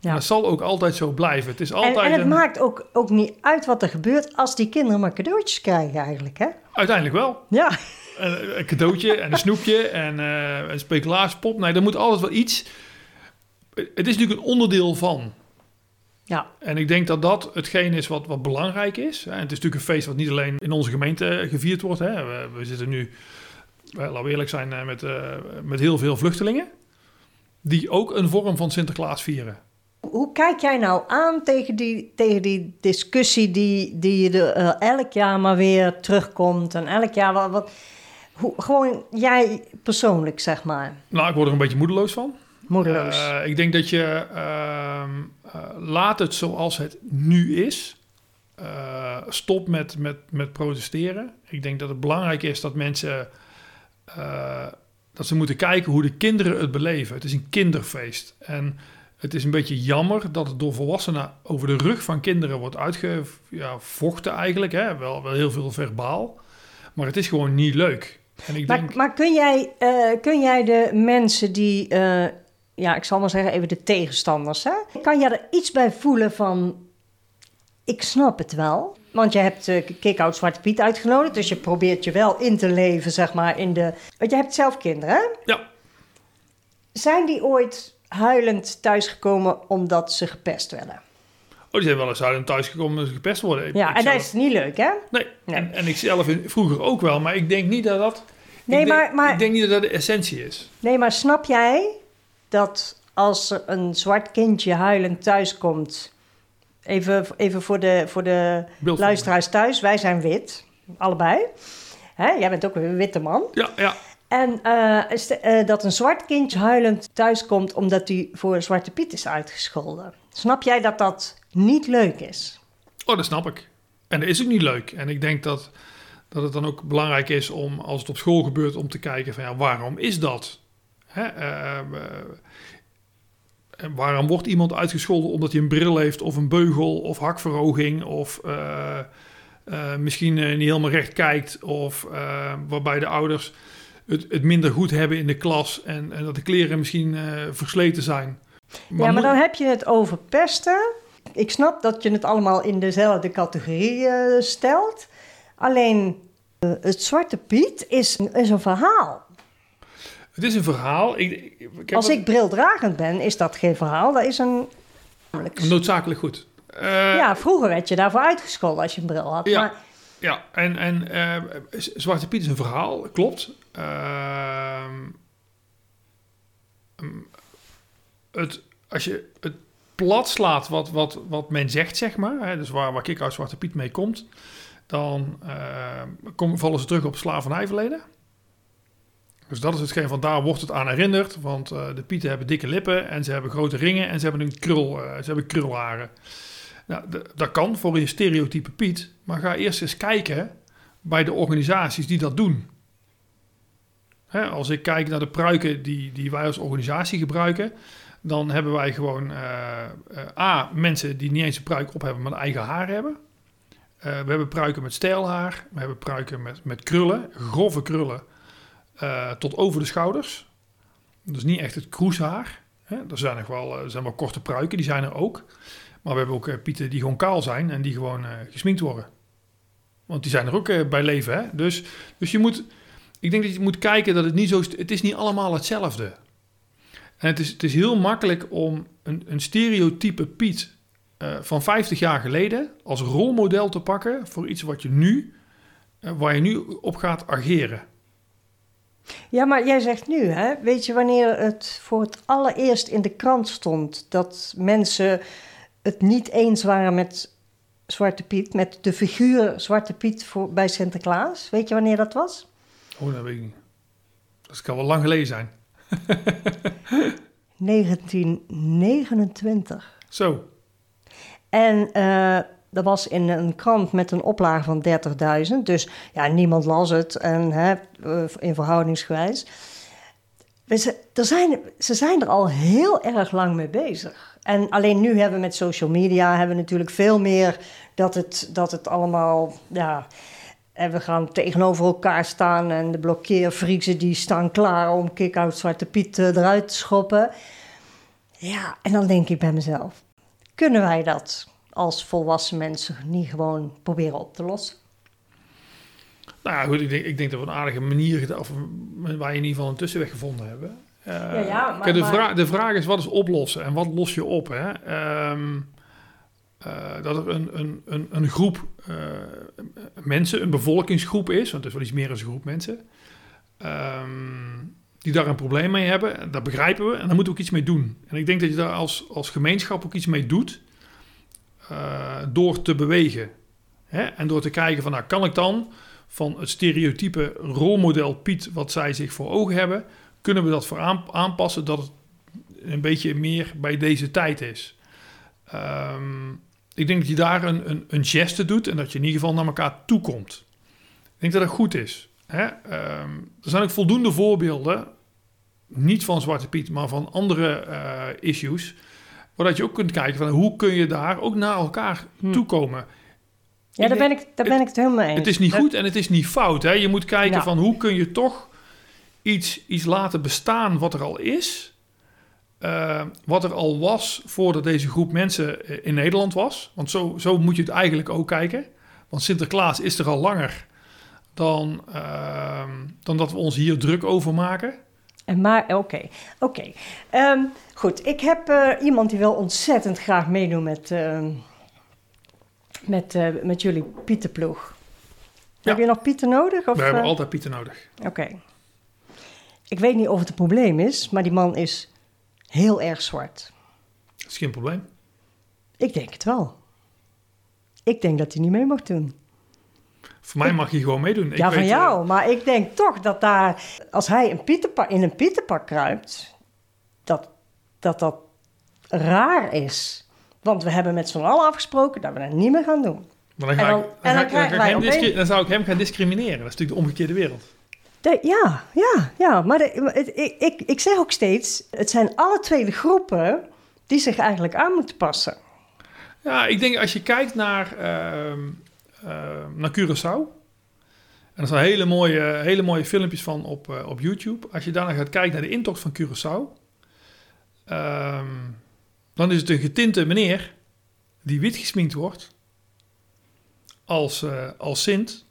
Ja. dat zal ook altijd zo blijven. Het is altijd en, en het maakt ook, ook niet uit wat er gebeurt als die kinderen maar cadeautjes krijgen eigenlijk, hè? Uiteindelijk wel. Ja. Een, een cadeautje en een snoepje en uh, een speculaaspop. Nee, er moet altijd wel iets... Het is natuurlijk een onderdeel van. Ja. En ik denk dat dat hetgeen is wat, wat belangrijk is. En het is natuurlijk een feest wat niet alleen in onze gemeente gevierd wordt. Hè. We, we zitten nu eh, laten we eerlijk zijn, eh, met, eh, met heel veel vluchtelingen. Die ook een vorm van Sinterklaas vieren. Hoe kijk jij nou aan tegen die, tegen die discussie die, die er eh, elk jaar maar weer terugkomt? En elk jaar wat. wat hoe, gewoon jij persoonlijk, zeg maar. Nou, ik word er een beetje moedeloos van. Moedeloos. Eh, ik denk dat je ehm, eh, laat het zoals het nu is. Stop met, met, met protesteren. Ik denk dat het belangrijk is dat mensen dat ze moeten kijken hoe de kinderen het beleven. Het is een kinderfeest. En het is een beetje jammer dat het door volwassenen over de rug van kinderen wordt uitgevochten eigenlijk. Hè? Wel, wel heel veel verbaal. Maar het is gewoon niet leuk. En ik maar, denk, maar kun, jij, eh, kun jij de mensen die, eh, ja, ik zal maar zeggen, even de tegenstanders, hè? Kan jij er iets bij voelen van, ik snap het wel? Want je hebt uh, Kick-Out Zwarte Piet uitgenodigd, dus je probeert je wel in te leven, zeg maar, in de... Want je hebt zelf kinderen, hè? ja, Zijn die ooit huilend thuisgekomen omdat ze gepest werden? oh, die zijn wel eens uit thuis gekomen omdat ze gepest worden. Ja, ik en dat is niet leuk, hè? Nee, Nee. En, en ik zelf vroeger ook wel, maar ik denk niet dat dat... Nee, ik denk, maar- maar- Ik denk niet dat dat de essentie is. Nee, maar snap jij dat als er een zwart kindje huilend thuiskomt... Even, even voor de, voor de luisteraars thuis, wij zijn wit, allebei. Hè? Jij bent ook een witte man. Ja, ja. En eh, eh, dat een zwart kindje huilend thuiskomt omdat hij voor Zwarte Piet is uitgescholden. Snap jij dat dat niet leuk is? Oh, dat snap ik. En dat is ook niet leuk. En ik denk dat, dat het dan ook belangrijk is om, als het op school gebeurt, om te kijken van ja, waarom is dat? Hè? eh, waarom wordt iemand uitgescholden omdat hij een bril heeft of een beugel of hakverhoging of misschien niet helemaal recht kijkt of waarbij de ouders het, het minder goed hebben in de klas en, en dat de kleren misschien eh, versleten zijn. ja, maar dan heb je het over pesten. Ik snap dat je het allemaal in dezelfde categorie eh, stelt. Alleen eh, het Zwarte Piet is, is een verhaal. Het is een verhaal. Ik, ik, Als wat- ik brildragend ben, is dat geen verhaal. Dat is een... Noodzakelijk goed. Ja, vroeger werd je daarvoor uitgescholden als je een bril had. Ja. Maar ja, en, en Zwarte Piet is een verhaal, klopt. Ehm, mm, het, als je het plat slaat wat, wat, wat men zegt, zeg maar, hè, dus waar, waar Kick-Out Zwarte Piet mee komt, dan eh, komen, vallen ze terug op slavernijverleden. Dus dat is hetgeen van daar wordt het aan herinnerd, want eh, de Pieten hebben dikke lippen en ze hebben grote ringen en ze hebben een krul, eh, ze hebben krulharen. Nou, dat kan voor een stereotype Piet, maar ga eerst eens kijken bij de organisaties die dat doen. Hè, als ik kijk naar de pruiken die, die wij als organisatie gebruiken, dan hebben wij gewoon eh, eh, A, mensen die niet eens een pruik op hebben, maar een eigen haar hebben. Eh, we hebben pruiken met stijlhaar, we hebben pruiken met, met krullen, grove krullen, tot over de schouders. Dus niet echt het kroeshaar. Hè. Er zijn nog wel, zijn wel korte pruiken, die zijn er ook. Maar we hebben ook pieten die gewoon kaal zijn en die gewoon gesminkt worden. Want die zijn er ook bij leven, hè? Dus, dus je moet... Ik denk dat je moet kijken dat het niet zo... Het is niet allemaal hetzelfde. En het is, het is heel makkelijk om een, een stereotype Piet eh, van 50 jaar geleden als rolmodel te pakken voor iets wat je nu, eh, waar je nu op gaat ageren. Ja, maar jij zegt nu, hè? Weet je wanneer het voor het allereerst in de krant stond dat mensen het niet eens waren met Zwarte Piet, met de figuur Zwarte Piet voor, bij Sinterklaas? Weet je wanneer dat was? Oh, dat weet ik niet. Dat kan wel lang geleden zijn. [LAUGHS] 1929. Zo. En eh, dat was in een krant met een oplage van 30.000. Dus ja, niemand las het en, hè, eh, in verhoudingsgewijs. Dus Ze, er zijn, ze zijn er al heel erg lang mee bezig. En alleen nu hebben we met social media hebben we natuurlijk veel meer dat het, dat het allemaal. Ja, en we gaan tegenover elkaar staan en de blokkeervriezen die staan klaar om kick-out Zwarte Piet eh, eruit te schoppen. Ja, en dan denk ik bij mezelf, kunnen wij dat als volwassen mensen niet gewoon proberen op te lossen? Nou goed, ik denk, ik denk dat we een aardige manier, of waar je in ieder geval een tussenweg gevonden hebben. Eh, Ja, ja, maar- kijk, de, maar- vraag, de vraag is, wat is oplossen en wat los je op? Hè? Ehm, eh, dat er een, een, een, een groep eh, mensen, een bevolkingsgroep is, want het is wel iets meer dan een groep mensen, ehm, die daar een probleem mee hebben. Dat begrijpen we en daar moeten we ook iets mee doen. En ik denk dat je daar als, als gemeenschap ook iets mee doet eh, door te bewegen. Hè? En door te kijken van, nou, kan ik dan van het stereotype rolmodel Piet, wat zij zich voor ogen hebben, kunnen we dat voor aan- aanpassen dat het een beetje meer bij deze tijd is. Ehm, ik denk dat je daar een, een, een geste doet en dat je in ieder geval naar elkaar toekomt. Ik denk dat dat goed is. Hè? Ehm, er zijn ook voldoende voorbeelden, niet van Zwarte Piet, maar van andere eh, issues, waar dat je ook kunt kijken van hoe kun je daar ook naar elkaar toekomen. Ja, Ik daar denk- ben ik, daar ben ik het helemaal mee eens. Het is niet Dat- goed en het is niet fout. Hè? Je moet kijken Ja. van hoe kun je toch iets, iets laten bestaan wat er al is. Eh, wat er al was voordat deze groep mensen eh, in Nederland was. Want zo, zo moet je het eigenlijk ook kijken. Want Sinterklaas is er al langer dan, ehm, dan dat we ons hier druk over maken. En maar, oké, oké. Ehm, goed, ik heb eh, iemand die wil ontzettend graag meedoen met, ehm, met, met jullie Pieterploeg. Ja. Heb je nog Pieter nodig? Of, we hebben altijd Pieter nodig. Oké. Ik weet niet of het een probleem is, maar die man is heel erg zwart. Dat is geen probleem. Ik denk het wel. Ik denk dat hij niet mee mag doen. Voor mij mag je gewoon meedoen. Ik ja, van jou. eh, Maar ik denk toch dat daar, als hij een in een Pieterpak kruipt, dat, dat dat raar is. Want we hebben met z'n allen afgesproken dat we dat niet meer gaan doen. maar dan, en ga dan- ik, en dan ga ik- krijgen ga ik wij hem opeens- discri- dan zou ik hem gaan discrimineren. Dat is natuurlijk de omgekeerde wereld. De- ja, ja, ja. Maar ik, ik, ik zeg ook steeds, het zijn alle twee de groepen die zich eigenlijk aan moeten passen. Ja, ik denk als je kijkt naar, ehm, ehm, naar Curaçao. En er zijn hele mooie, hele mooie filmpjes van op, eh, op YouTube. Als je daarna gaat kijken naar de intocht van Curaçao. ehm, dan is het een getinte meneer die wit gesminkt wordt. Als, eh, als Sint.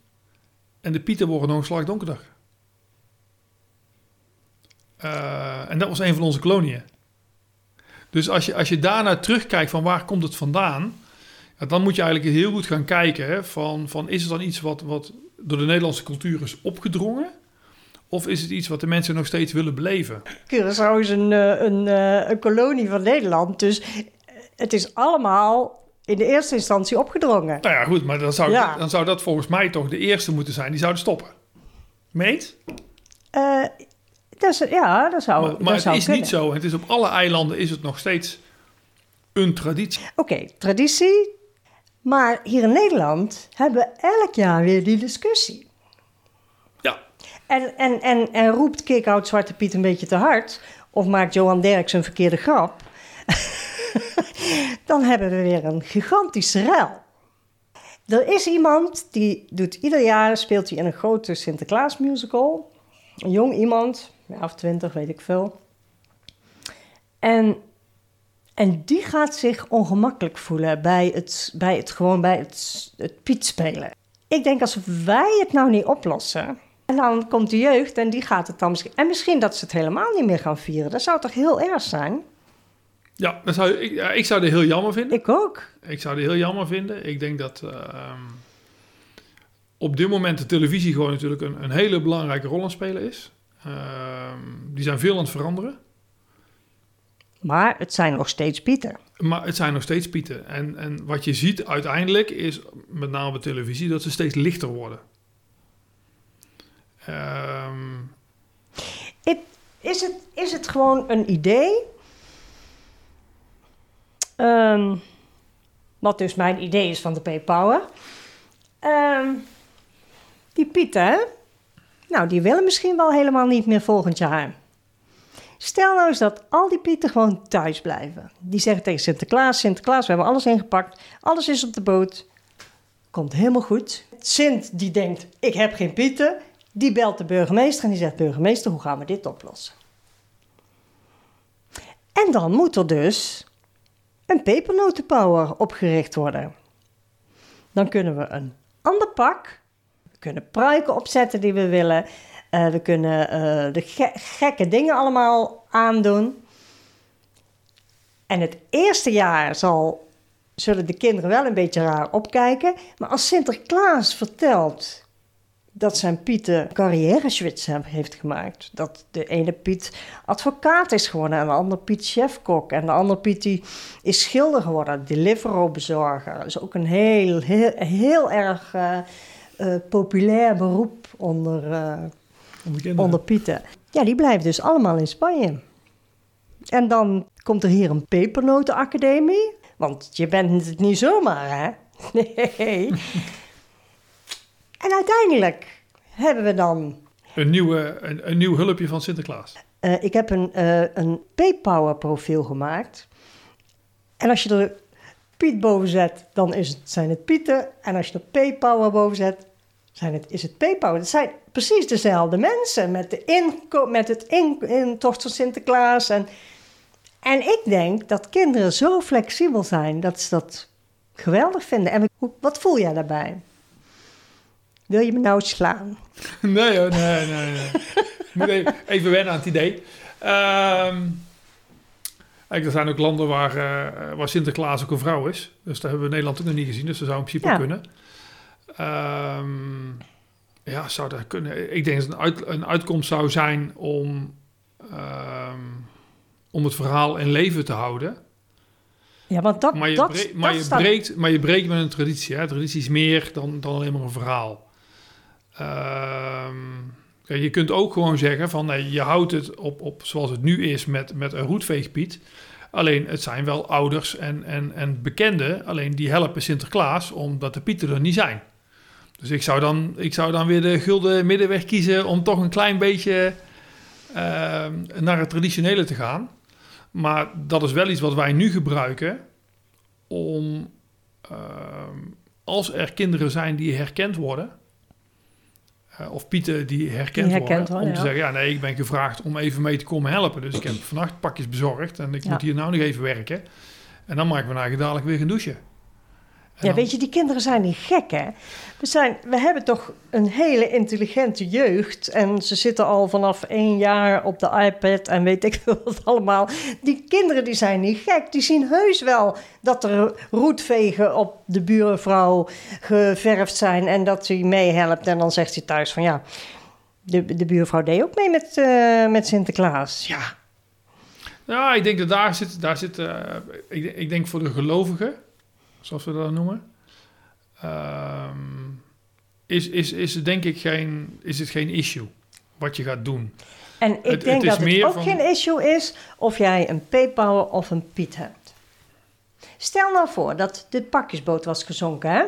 En de pieten worden nog een slag. Eh, en dat was een van onze koloniën. Dus als je, als je daarna terugkijkt van waar komt het vandaan, ja, dan moet je eigenlijk heel goed gaan kijken hè, van, van is het dan iets wat, wat door de Nederlandse cultuur is opgedrongen? Of is het iets wat de mensen nog steeds willen beleven? Curaçao is een, eh, een, eh, een kolonie van Nederland, dus het is allemaal in de eerste instantie opgedrongen. Nou ja, goed, maar dan zou, Ja. dan zou dat volgens mij toch de eerste moeten zijn die zouden stoppen. Meet? Eh, ja, dat zou, maar dat maar het zou is kunnen. niet zo. Het is op alle eilanden is het nog steeds een traditie. Oké, traditie. Maar hier in Nederland hebben we elk jaar weer die discussie. Ja, En, en, en, en roept Kick-Out Zwarte Piet een beetje te hard... of maakt Johan Derks een verkeerde grap... [LAUGHS] dan hebben we weer een gigantische ruil. Er is iemand die doet ieder jaar... speelt hij in een grote Sinterklaas musical. Een jong iemand, ja, of twintig, weet ik veel. En en die gaat zich ongemakkelijk voelen bij het, bij het, gewoon bij het, het Piet spelen. Ik denk als wij het nou niet oplossen. En dan komt de jeugd en die gaat het dan misschien. En misschien dat ze het helemaal niet meer gaan vieren. Dat zou toch heel erg zijn? ja, dat zou, ik, ik zou het heel jammer vinden. Ik ook. Ik zou het heel jammer vinden. Ik denk dat ehm, op dit moment de televisie gewoon natuurlijk een, een hele belangrijke rol aan spelen is. Ehm, die zijn veel aan het veranderen. Maar het zijn nog steeds Pieten. Maar het zijn nog steeds pieten. En, en wat je ziet uiteindelijk is, met name op televisie, dat ze steeds lichter worden. Ehm, is, het, is het gewoon een idee? Ehm, wat dus mijn idee is van de P-Power. Die Pieten, hè? Nou, die willen misschien wel helemaal niet meer volgend jaar. Stel nou eens dat al die Pieten gewoon thuis blijven. Die zeggen tegen Sinterklaas: Sinterklaas, we hebben alles ingepakt, alles is op de boot. Komt helemaal goed. Sint die denkt: ik heb geen Pieten. Die belt de burgemeester en die zegt: burgemeester, hoe gaan we dit oplossen? En dan moet er dus een pepernotenpower opgericht worden. Dan kunnen we een ander pak, kunnen pruiken opzetten die we willen, eh, we kunnen eh, de ge- gekke dingen allemaal aandoen. En het eerste jaar zal, zullen de kinderen wel een beetje raar opkijken, maar als Sinterklaas vertelt dat zijn Piet een carrière-switch heeft gemaakt. Dat de ene Piet advocaat is geworden en de andere Piet chefkok. En de andere Piet die is schilder geworden, Deliveroo-bezorger. Dat is ook een heel, heel, heel erg eh, eh, populair beroep onder, eh, Onder onder Pieten. Ja, die blijven dus allemaal in Spanje. En dan komt er hier een pepernotenacademie. Want je bent het niet zomaar, hè? [LAUGHS] Nee. en uiteindelijk hebben we dan... Een, nieuwe, een, een nieuw hulpje van Sinterklaas. eh, ik heb een, eh een Paypower profiel gemaakt. En als je er Piet boven zet, dan is het, zijn het Pieten. En als je er Paypower boven zet, zijn het, is het Paypower. Het zijn precies dezelfde mensen met, de inko met het in, intocht van Sinterklaas. En, en ik denk dat kinderen zo flexibel zijn dat ze dat geweldig vinden. En wat voel jij daarbij? Wil je me nou slaan? [LAUGHS] Nee hoor, nee, nee, nee. Ik moet even, even wennen aan het idee. Ehm, er zijn ook landen waar, eh, waar Sinterklaas ook een vrouw is. Dus dat hebben we in Nederland ook nog niet gezien. Dus dat zou in principe Ja. kunnen. Ehm, ja, zou dat kunnen. Ik denk dat een, uit, een uitkomst zou zijn om, ehm, om het verhaal in leven te houden. Ja, want dat, Maar je, dat, breekt, maar, dat je staat- breekt, maar je breekt met een traditie. Hè? Traditie is meer dan, dan alleen maar een verhaal. Ehm, je kunt ook gewoon zeggen van nee, je houdt het op, op zoals het nu is met, met een roetveegpiet. Alleen het zijn wel ouders en, en, en bekenden. Alleen die helpen Sinterklaas omdat de pieten er niet zijn. Dus ik zou dan, ik zou dan weer de gulden middenweg kiezen om toch een klein beetje ehm, naar het traditionele te gaan. Maar dat is wel iets wat wij nu gebruiken om, ehm, als er kinderen zijn die herkend worden, eh, of pieten die herkend, Die herkend worden, worden, om te ja. zeggen, ja nee, ik ben gevraagd om even mee te komen helpen. Dus ik heb vannacht pakjes bezorgd en ik Ja. moet hier nou nog even werken. En dan maken we eigenlijk dadelijk weer gaan douchen. Ja, weet je, die kinderen zijn niet gek, hè? We, zijn, we hebben toch een hele intelligente jeugd. En ze zitten al vanaf één jaar op de iPad en weet ik [LAUGHS] veel wat allemaal. Die kinderen die zijn niet gek. Die zien heus wel dat er roetvegen op de buurvrouw geverfd zijn... en dat hij meehelpt. En dan zegt hij thuis van ja, de, de buurvrouw deed ook mee met, eh, met Sinterklaas. Ja, Ja, ik denk dat daar zit, daar zit eh, ik, ik denk voor de gelovigen, zoals we dat noemen, ehm, is, is, is het denk ik geen, is het geen issue wat je gaat doen. En ik Het- denk het dat het ook van- geen issue is of jij een Paypower of een Piet hebt. Stel nou voor dat de pakjesboot was gezonken, hè?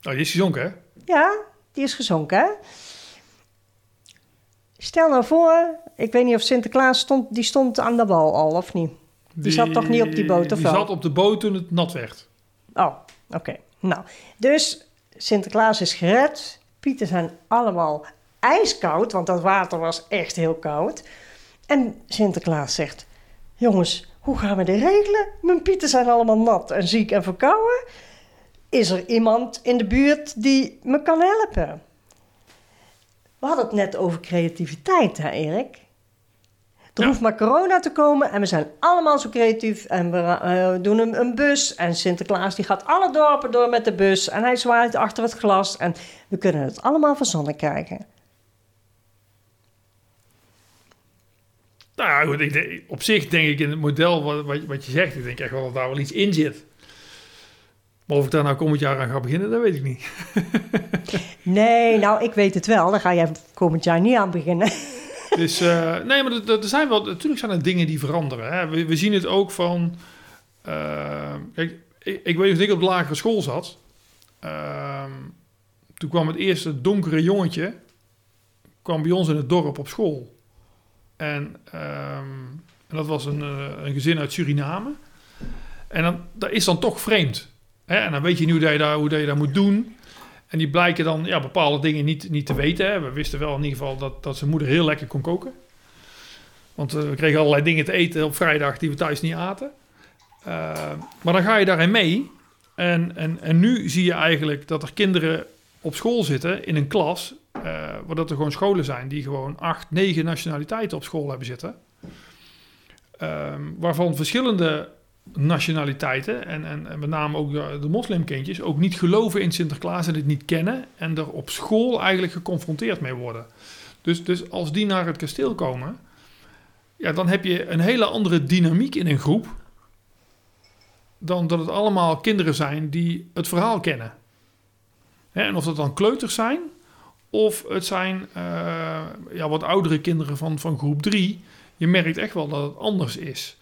Nou, die is gezonken, hè? Ja, die is gezonken, hè? Stel nou voor, ik weet niet of Sinterklaas stond, die stond aan de wal al, of niet? Die zat toch niet op die boot, of Die wel? zat op de boot toen het nat werd. Oh, oké. Nou, dus Sinterklaas is gered. Pieten zijn allemaal ijskoud, want dat water was echt heel koud. En Sinterklaas zegt: Jongens, hoe gaan we dit regelen? Mijn pieten zijn allemaal nat en ziek en verkouden. Is er iemand in de buurt die me kan helpen? We hadden het net over creativiteit, hè, Erik? Er Ja. hoeft maar corona te komen en we zijn allemaal zo creatief. En we eh, doen een, een bus. En Sinterklaas die gaat alle dorpen door met de bus. En hij zwaait achter het glas. En we kunnen het allemaal verzonnen krijgen. Nou ja, goed, ik op zich denk ik in het model wat, wat, wat je zegt, ik denk echt wel dat daar wel iets in zit. Maar of ik daar nou komend jaar aan ga beginnen, dat weet ik niet. [LAUGHS] Nee, nou, ik weet het wel. Daar ga jij komend jaar niet aan beginnen. Dus eh, nee, maar er, zijn wel, natuurlijk zijn er dingen die veranderen. Hè. We, we zien het ook van. eh, kijk, ik, ik weet dat ik op de lagere school zat. Ehm, toen kwam het eerste donkere jongetje kwam bij ons in het dorp op school. En, ehm, en dat was een, eh, een gezin uit Suriname. En dan, dat is dan toch vreemd. Hè? En dan weet je niet hoe dat je, daar, hoe dat je dat moet doen. En die blijken dan ja, bepaalde dingen niet, niet te weten. Hè. We wisten wel in ieder geval dat, dat zijn moeder heel lekker kon koken. Want eh, we kregen allerlei dingen te eten op vrijdag die we thuis niet aten. Eh, maar dan ga je daarin mee. En, en, en nu zie je eigenlijk dat er kinderen op school zitten in een klas. eh waar dat er gewoon scholen zijn die gewoon acht, negen nationaliteiten op school hebben zitten. Ehm, waarvan verschillende nationaliteiten en, en, met name ook de, moslimkindjes ook niet geloven in Sinterklaas en het niet kennen en er op school eigenlijk geconfronteerd mee worden. Dus, dus als die naar het kasteel komen, ja, dan heb je een hele andere dynamiek in een groep dan dat het allemaal kinderen zijn die het verhaal kennen. En of dat dan kleuters zijn of het zijn eh, ja, wat oudere kinderen van, van groep 3, je merkt echt wel dat het anders is.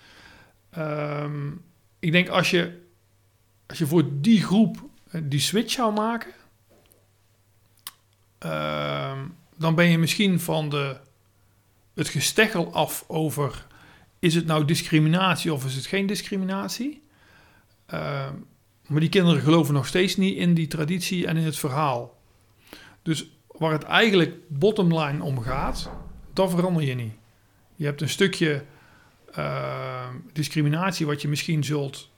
Ehm, ik denk als je, als je voor die groep eh, die switch zou maken, ehm, dan ben je misschien van de, het gesteggel af over is het nou discriminatie of is het geen discriminatie. Ehm, maar die kinderen geloven nog steeds niet in die traditie en in het verhaal. Dus waar het eigenlijk bottomline om gaat, dat verander je niet. Je hebt een stukje uh, discriminatie wat je misschien zult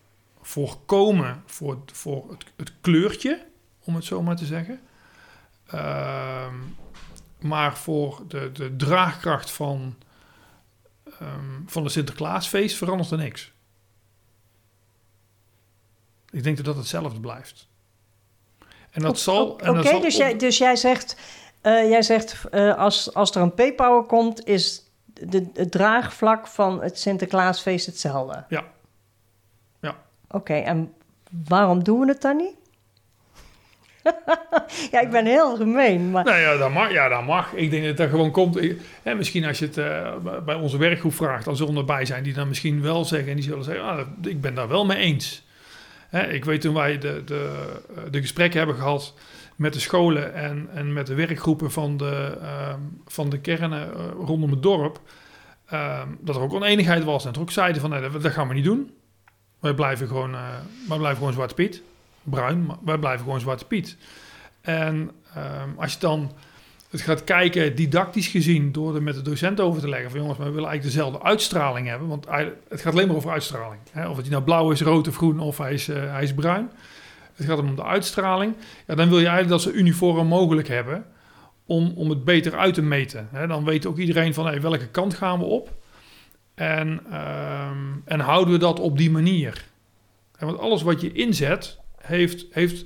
voorkomen voor, voor het, het, kleurtje, om het zo maar te zeggen. Uh, maar voor de, de draagkracht van, um, van het Sinterklaasfeest verandert er niks. Ik denk dat dat hetzelfde blijft. En dat zal. Oké, dus, jij, dus jij zegt, uh, jij zegt uh, als, als er een P-Power komt, is de, het draagvlak van het Sinterklaasfeest hetzelfde? Ja. Ja. Oké, en waarom doen we het dan niet? [LAUGHS] ja, ik ben heel gemeen. Maar... Nou ja, dat mag. Ja, dat mag. Ik denk dat dat gewoon komt. Hè, misschien als je het uh, bij onze werkgroep vraagt, dan zullen erbij zijn die dan misschien wel zeggen. En die zullen zeggen, ah, ik ben daar wel mee eens. Hè, ik weet toen wij de, de, de gesprekken hebben gehad met de scholen en, en met de werkgroepen van de, uh, van de kernen uh, rondom het dorp, uh, dat er ook oneenigheid was. En er ook zeiden van, nee, dat, dat, gaan we niet doen. Wij blijven gewoon, eh, wij blijven gewoon Zwarte Piet. Bruin, wij blijven gewoon Zwarte Piet. En ehm, als je dan het gaat kijken, didactisch gezien, door er met de docent over te leggen van jongens, we willen eigenlijk dezelfde uitstraling hebben. Want het gaat alleen maar over uitstraling. Hè? Of het nou blauw is, rood of groen, of hij is, uh, hij is bruin. Het gaat om de uitstraling. Ja, dan wil je eigenlijk dat ze uniform mogelijk hebben om, om het beter uit te meten. Dan weet ook iedereen van welke kant gaan we op. En, um, en houden we dat op die manier. Want alles wat je inzet, heeft, heeft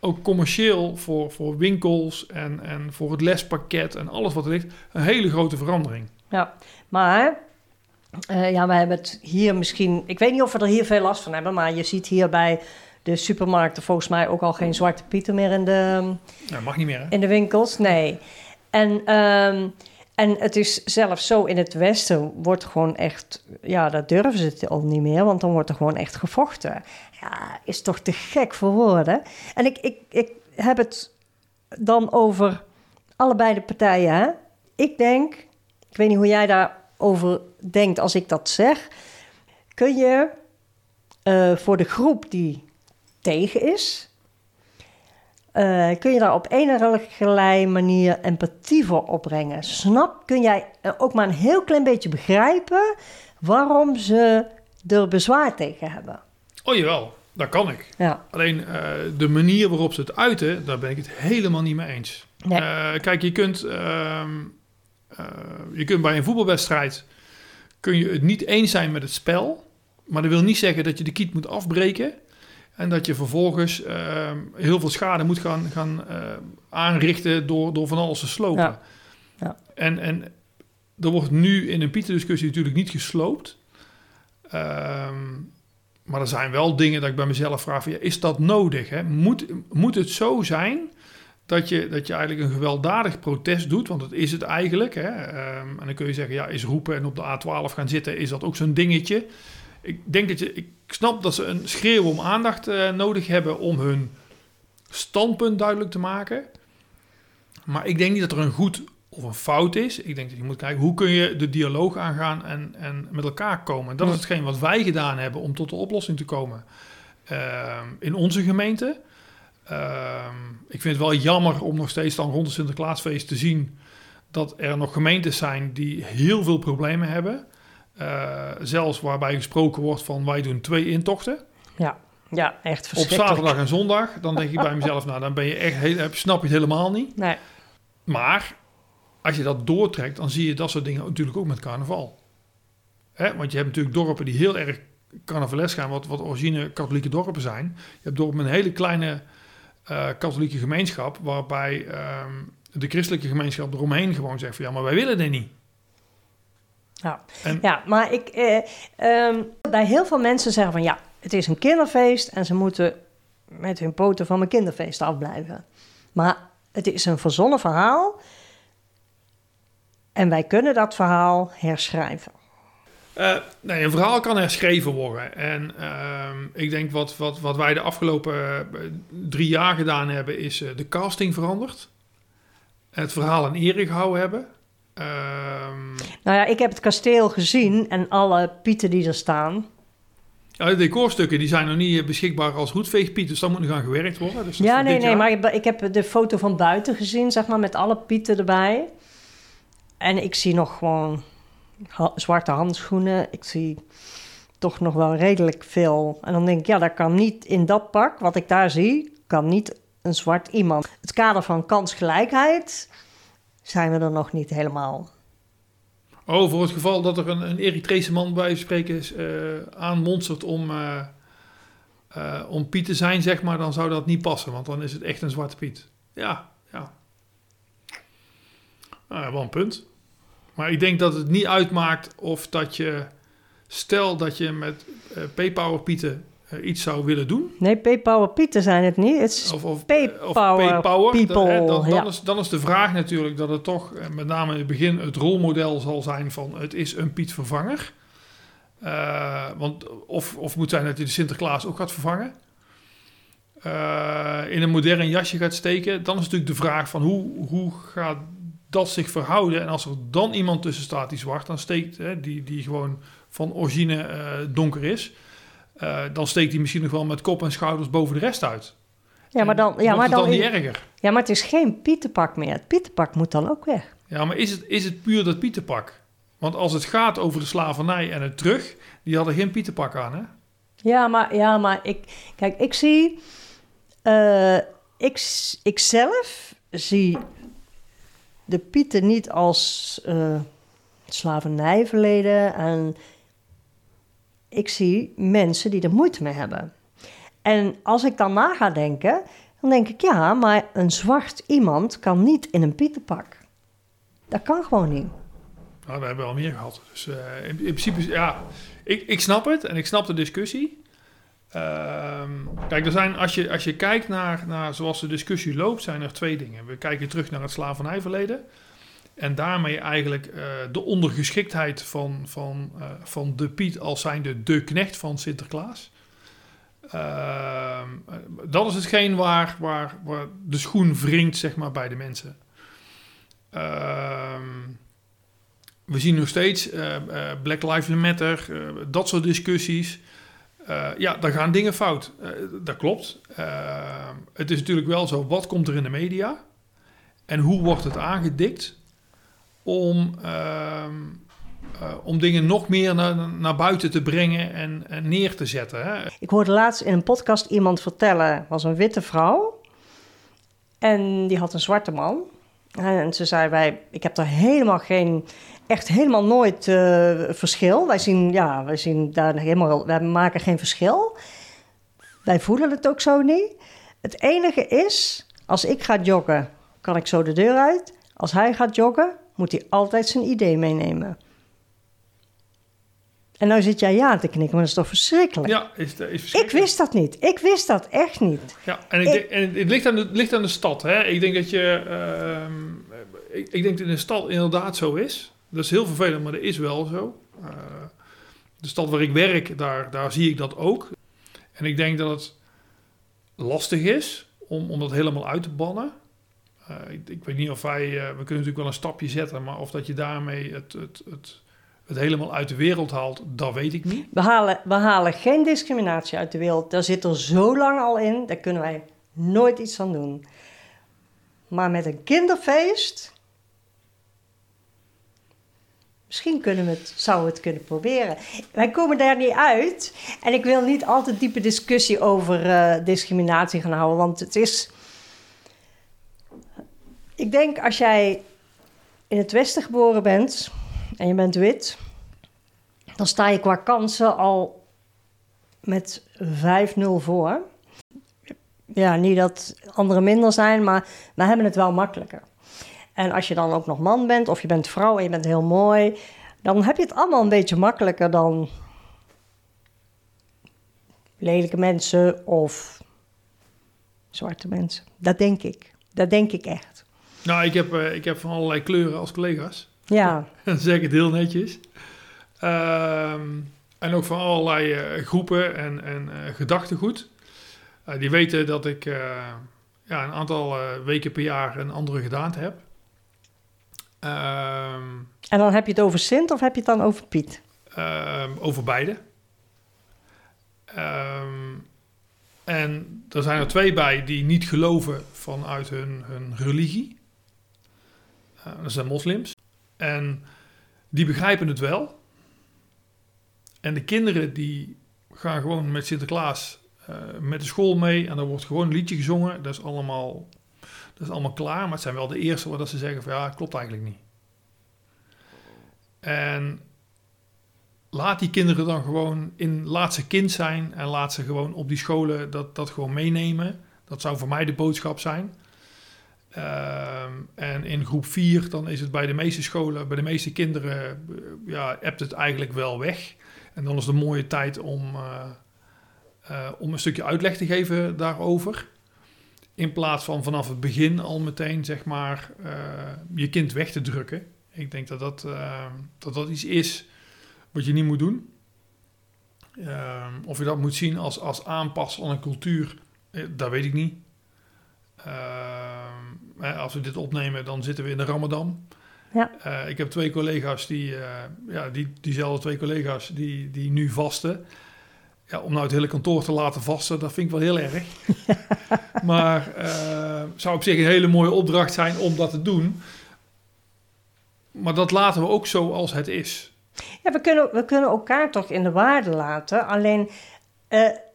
ook commercieel voor, voor winkels en, en voor het lespakket en alles wat er ligt, een hele grote verandering. Ja, maar uh, ja, we hebben het hier misschien, ik weet niet of we er hier veel last van hebben, maar je ziet hier bij de supermarkten volgens mij ook al geen zwarte pieten meer in de, ja, mag niet meer, hè? in de winkels. Nee. En, um, en het is zelfs zo in het Westen wordt gewoon echt, ja, dat durven ze het al niet meer, want dan wordt er gewoon echt gevochten. Ja, is toch te gek voor woorden. En ik, ik, ik heb het dan over allebei de partijen. Hè? Ik denk, ik weet niet hoe jij daarover denkt als ik dat zeg. Kun je uh, voor de groep die tegen is, uh, kun je daar op enige manier empathie voor opbrengen? Snap, kun jij ook maar een heel klein beetje begrijpen waarom ze er bezwaar tegen hebben? Oh jawel, dat kan ik. Ja. Alleen uh, de manier waarop ze het uiten, daar ben ik het helemaal niet mee eens. Nee. Uh, kijk, je kunt, je kunt bij een voetbalwedstrijd kun je het niet eens zijn met het spel. Maar dat wil niet zeggen dat je de kiet moet afbreken. En dat je vervolgens uh, heel veel schade moet gaan, gaan uh, aanrichten door, door van alles te slopen. Ja. Ja. En, en er wordt nu in een Pieter-discussie natuurlijk niet gesloopt. Um, maar er zijn wel dingen dat ik bij mezelf vraag: van, ja, is dat nodig? Hè? Moet, moet het zo zijn dat je, dat je eigenlijk een gewelddadig protest doet? Want dat is het eigenlijk. Hè? Um, en dan kun je zeggen: ja, is roepen en op de A12 gaan zitten, is dat ook zo'n dingetje? Ik denk dat je. Ik snap dat ze een schreeuw om aandacht uh, nodig hebben om hun standpunt duidelijk te maken. Maar ik denk niet dat er een goed of een fout is. Ik denk dat je moet kijken hoe kun je de dialoog aangaan en, en met elkaar komen. Dat is hetgeen wat wij gedaan hebben om tot de oplossing te komen uh, in onze gemeente. Uh, ik vind het wel jammer om nog steeds dan rond het Sinterklaasfeest te zien dat er nog gemeentes zijn die heel veel problemen hebben. Uh, zelfs waarbij gesproken wordt van wij doen twee intochten. Ja, ja echt Op zaterdag en zondag. Dan denk ik bij mezelf, nou dan ben je echt, heel, snap je het helemaal niet. Nee. Maar als je dat doortrekt, dan zie je dat soort dingen natuurlijk ook met carnaval. Hè? Want je hebt natuurlijk dorpen die heel erg carnavales gaan, wat, wat origine katholieke dorpen zijn. Je hebt dorpen met een hele kleine eh, katholieke gemeenschap, waarbij ehm, de christelijke gemeenschap eromheen gewoon zegt van ja, maar wij willen dit niet. Ja, En- ja maar ik, eh, ehm, bij heel veel mensen zeggen van ja, het is een kinderfeest en ze moeten met hun poten van mijn kinderfeest afblijven. Maar het is een verzonnen verhaal en wij kunnen dat verhaal herschrijven. Eh, nee, een verhaal kan herschreven worden. En ehm, ik denk wat, wat, wat wij de afgelopen eh, drie jaar gedaan hebben, is eh, de casting veranderd. Het verhaal in ere gehouden hebben. Ehm, Nou ja, ik heb het kasteel gezien en alle pieten die er staan. ja, de decorstukken die zijn nog niet eh, beschikbaar als roetveegpiet, dus dat moet nog aan gewerkt worden. Dus Ja, nee, nee, jaar. maar ik, ik heb de foto van buiten gezien, zeg maar, met alle pieten erbij. En ik zie nog gewoon ha- zwarte handschoenen. Ik zie toch nog wel redelijk veel. En dan denk ik, ja, dat kan niet in dat pak, wat ik daar zie, kan niet een zwart iemand. Het kader van kansgelijkheid zijn we er nog niet helemaal. Oh, voor het geval dat er een, een Eritrese man bij spreken is, eh, aanmonstert om, eh, eh, om Piet te zijn, zeg maar, dan zou dat niet passen, want dan is het echt een zwarte Piet. Ja, ja. Nou, wel een punt. Maar ik denk dat het niet uitmaakt of dat je, stel dat je met P-Power Pieten iets zou willen doen, Nee, P-Power pieten zijn het niet. Het is of, of, of P-Power, people, dan, dan, ja. is, dan is de vraag natuurlijk dat het toch eh, met name in het begin het rolmodel zal zijn van het is een Piet vervanger. Eh, want of, of moet zijn dat hij de Sinterklaas ook gaat vervangen. Eh, in een modern jasje gaat steken. Dan is natuurlijk de vraag van hoe, hoe gaat dat zich verhouden. En als er dan iemand tussen staat die zwart, dan steekt, hè, die, die gewoon van origine eh, donker is. Eh, dan steekt hij misschien nog wel met kop en schouders boven de rest uit. Ja, maar dan, ja, maar dan dan niet erger? ja, maar het is geen pietenpak meer. Het pietenpak moet dan ook weg. Ja, maar is het, is het puur dat Pieterpak? Want als het gaat over de slavernij en het terug, die hadden geen Pieterpak aan, hè? Ja, maar, ja, maar ik, kijk, ik zie, eh, ik, ik zelf zie de Pieten niet als eh slavernijverleden en ik zie mensen die er moeite mee hebben. En als ik dan na ga denken, dan denk ik ja, maar een zwart iemand kan niet in een Pietenpak. Dat kan gewoon niet. Nou, we hebben al meer gehad. Dus eh, in, in principe, ja, ik, ik snap het en ik snap de discussie. Ehm, kijk, er zijn, als, je, als je kijkt naar, naar zoals de discussie loopt, zijn er twee dingen. We kijken terug naar het slavernijverleden. En daarmee eigenlijk eh, de ondergeschiktheid van, van, eh, van de Piet als zijnde de knecht van Sinterklaas. Ehm, eh, dat is hetgeen waar, waar, waar de schoen wringt, zeg maar, bij de mensen. Ehm, we zien nog steeds Black Lives Matter, dat soort discussies. Ja, daar gaan dingen fout. Dat klopt. Eh, het is natuurlijk wel zo, wat komt er in de media? En hoe wordt het aangedikt om, ehm, eh, om dingen nog meer naar, naar buiten te brengen en, en neer te zetten? Hè? Ik hoorde laatst in een podcast iemand vertellen, was een witte vrouw. En die had een zwarte man. En ze zei, wij, ik heb daar helemaal geen, echt helemaal nooit eh, verschil. Wij zien, ja, wij zien daar helemaal, wij maken geen verschil. Wij voelen het ook zo niet. Het enige is, als ik ga joggen, kan ik zo de deur uit. Als hij gaat joggen, moet hij altijd zijn idee meenemen. En nou zit jij ja te knikken, maar dat is toch verschrikkelijk? Ja, is, is Ik verschrikkelijk. wist dat niet. Ik wist dat echt niet. Ja, en, ik Ik- en het ligt aan de, ligt aan de stad. Hè? Ik denk dat je. ehm, ik, ik denk dat in de stad inderdaad zo is. Dat is heel vervelend, maar dat is wel zo. Eh, de stad waar ik werk, daar, daar zie ik dat ook. En ik denk dat het lastig is om, om dat helemaal uit te bannen. Eh, ik, weet niet of wij. eh, we kunnen natuurlijk wel een stapje zetten, maar of dat je daarmee het, het, het, het helemaal uit de wereld haalt, dat weet ik niet. We halen, we halen geen discriminatie uit de wereld. Daar zit er zo lang al in. Daar kunnen wij nooit iets aan doen. Maar met een kinderfeest. Misschien kunnen we het, zouden we het kunnen proberen. Wij komen daar niet uit. En ik wil niet altijd diepe discussie over eh, discriminatie gaan houden. Want het is. Ik denk als jij in het Westen geboren bent en je bent wit, dan sta je qua kansen al met 5-0 voor. Ja, niet dat anderen minder zijn, maar we hebben het wel makkelijker. En als je dan ook nog man bent of je bent vrouw en je bent heel mooi, dan heb je het allemaal een beetje makkelijker dan lelijke mensen of zwarte mensen. Dat denk ik. Dat denk ik echt. Nou, ik heb, eh, ik heb van allerlei kleuren als collega's. Ja, [LAUGHS] Dan zeg ik het heel netjes. Ehm, en ook van allerlei eh, groepen en, en eh, gedachtegoed. Die weten dat ik ja, een aantal weken per jaar een andere gedaante heb. Ehm, en dan heb je het over Sint of heb je het dan over Piet? ehm, over beide. En er zijn er twee bij die niet geloven vanuit hun, hun religie. Eh, dat zijn moslims. En die begrijpen het wel. En de kinderen die gaan gewoon met Sinterklaas eh, met de school mee. En dan wordt gewoon een liedje gezongen. Dat is allemaal, dat is allemaal klaar. Maar het zijn wel de eerste waar dat ze zeggen van ja, klopt eigenlijk niet. En laat die kinderen dan gewoon in laat ze kind zijn en laat ze gewoon op die scholen dat, dat gewoon meenemen. Dat zou voor mij de boodschap zijn. Ehm, en in groep 4, dan is het bij de meeste scholen, bij de meeste kinderen, eh, ja, appt het eigenlijk wel weg. En dan is een mooie tijd om, eh, eh, om een stukje uitleg te geven daarover. In plaats van vanaf het begin al meteen, zeg maar, je kind weg te drukken. Ik denk dat dat, eh, dat dat iets is wat je niet moet doen. Ehm, of je dat moet zien als, als aanpassen aan een cultuur, dat weet ik niet. Ehm, als we dit opnemen, dan zitten we in de Ramadan. Ja. Eh, ik heb twee collega's die, eh, ja, die, diezelfde twee collega's die, die nu vasten. Ja, om nou het hele kantoor te laten vasten, dat vind ik wel heel erg. [LAUGHS] maar eh zou op zich een hele mooie opdracht zijn om dat te doen. Maar dat laten we ook zo als het is. Ja, we kunnen, we kunnen elkaar toch in de waarde laten. Alleen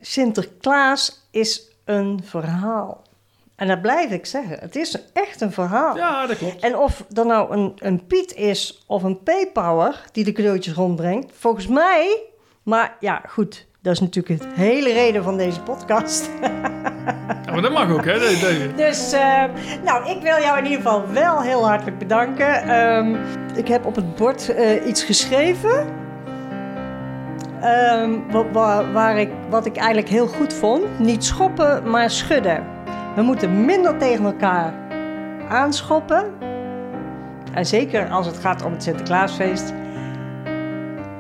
Sinterklaas is een verhaal. En dat blijf ik zeggen. Het is echt een verhaal. Ja, dat klopt. En of er nou een, een Piet is of een P-Power die de cadeautjes rondbrengt, volgens mij. Maar ja, goed. Dat is natuurlijk de hele reden van deze podcast. Ja, maar dat mag ook, hè? Dat- dat- Dus, eh, nou, ik wil jou in ieder geval wel heel hartelijk bedanken. Ehm, ik heb op het bord eh, iets geschreven. Ehm, wa- wa- waar ik, wat ik eigenlijk heel goed vond. Niet schoppen, maar schudden. We moeten minder tegen elkaar aanschoppen. En zeker als het gaat om het Sinterklaasfeest.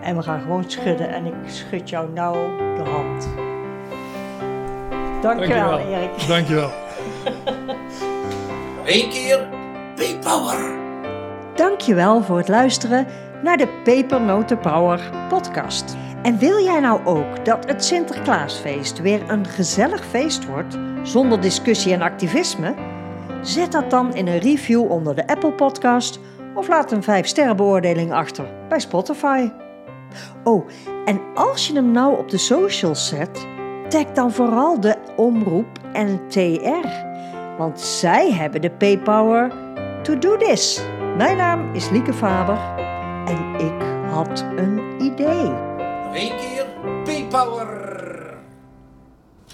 En we gaan gewoon schudden. En ik schud jou nou de hand. Dankjewel, Erik. Dankjewel. [LAUGHS] Eén keer P-Power. Dankjewel voor het luisteren naar de Pepernoten Power podcast. En wil jij nou ook dat het Sinterklaasfeest weer een gezellig feest wordt, zonder discussie en activisme? Zet dat dan in een review onder de Apple podcast of laat een 5 sterren beoordeling achter bij Spotify. Oh, en als je hem nou op de socials zet, tag dan vooral de omroep NTR. Want zij hebben de P-Power to do this. Mijn naam is Lieke Faber en ik had een idee. Nog één keer P-Power.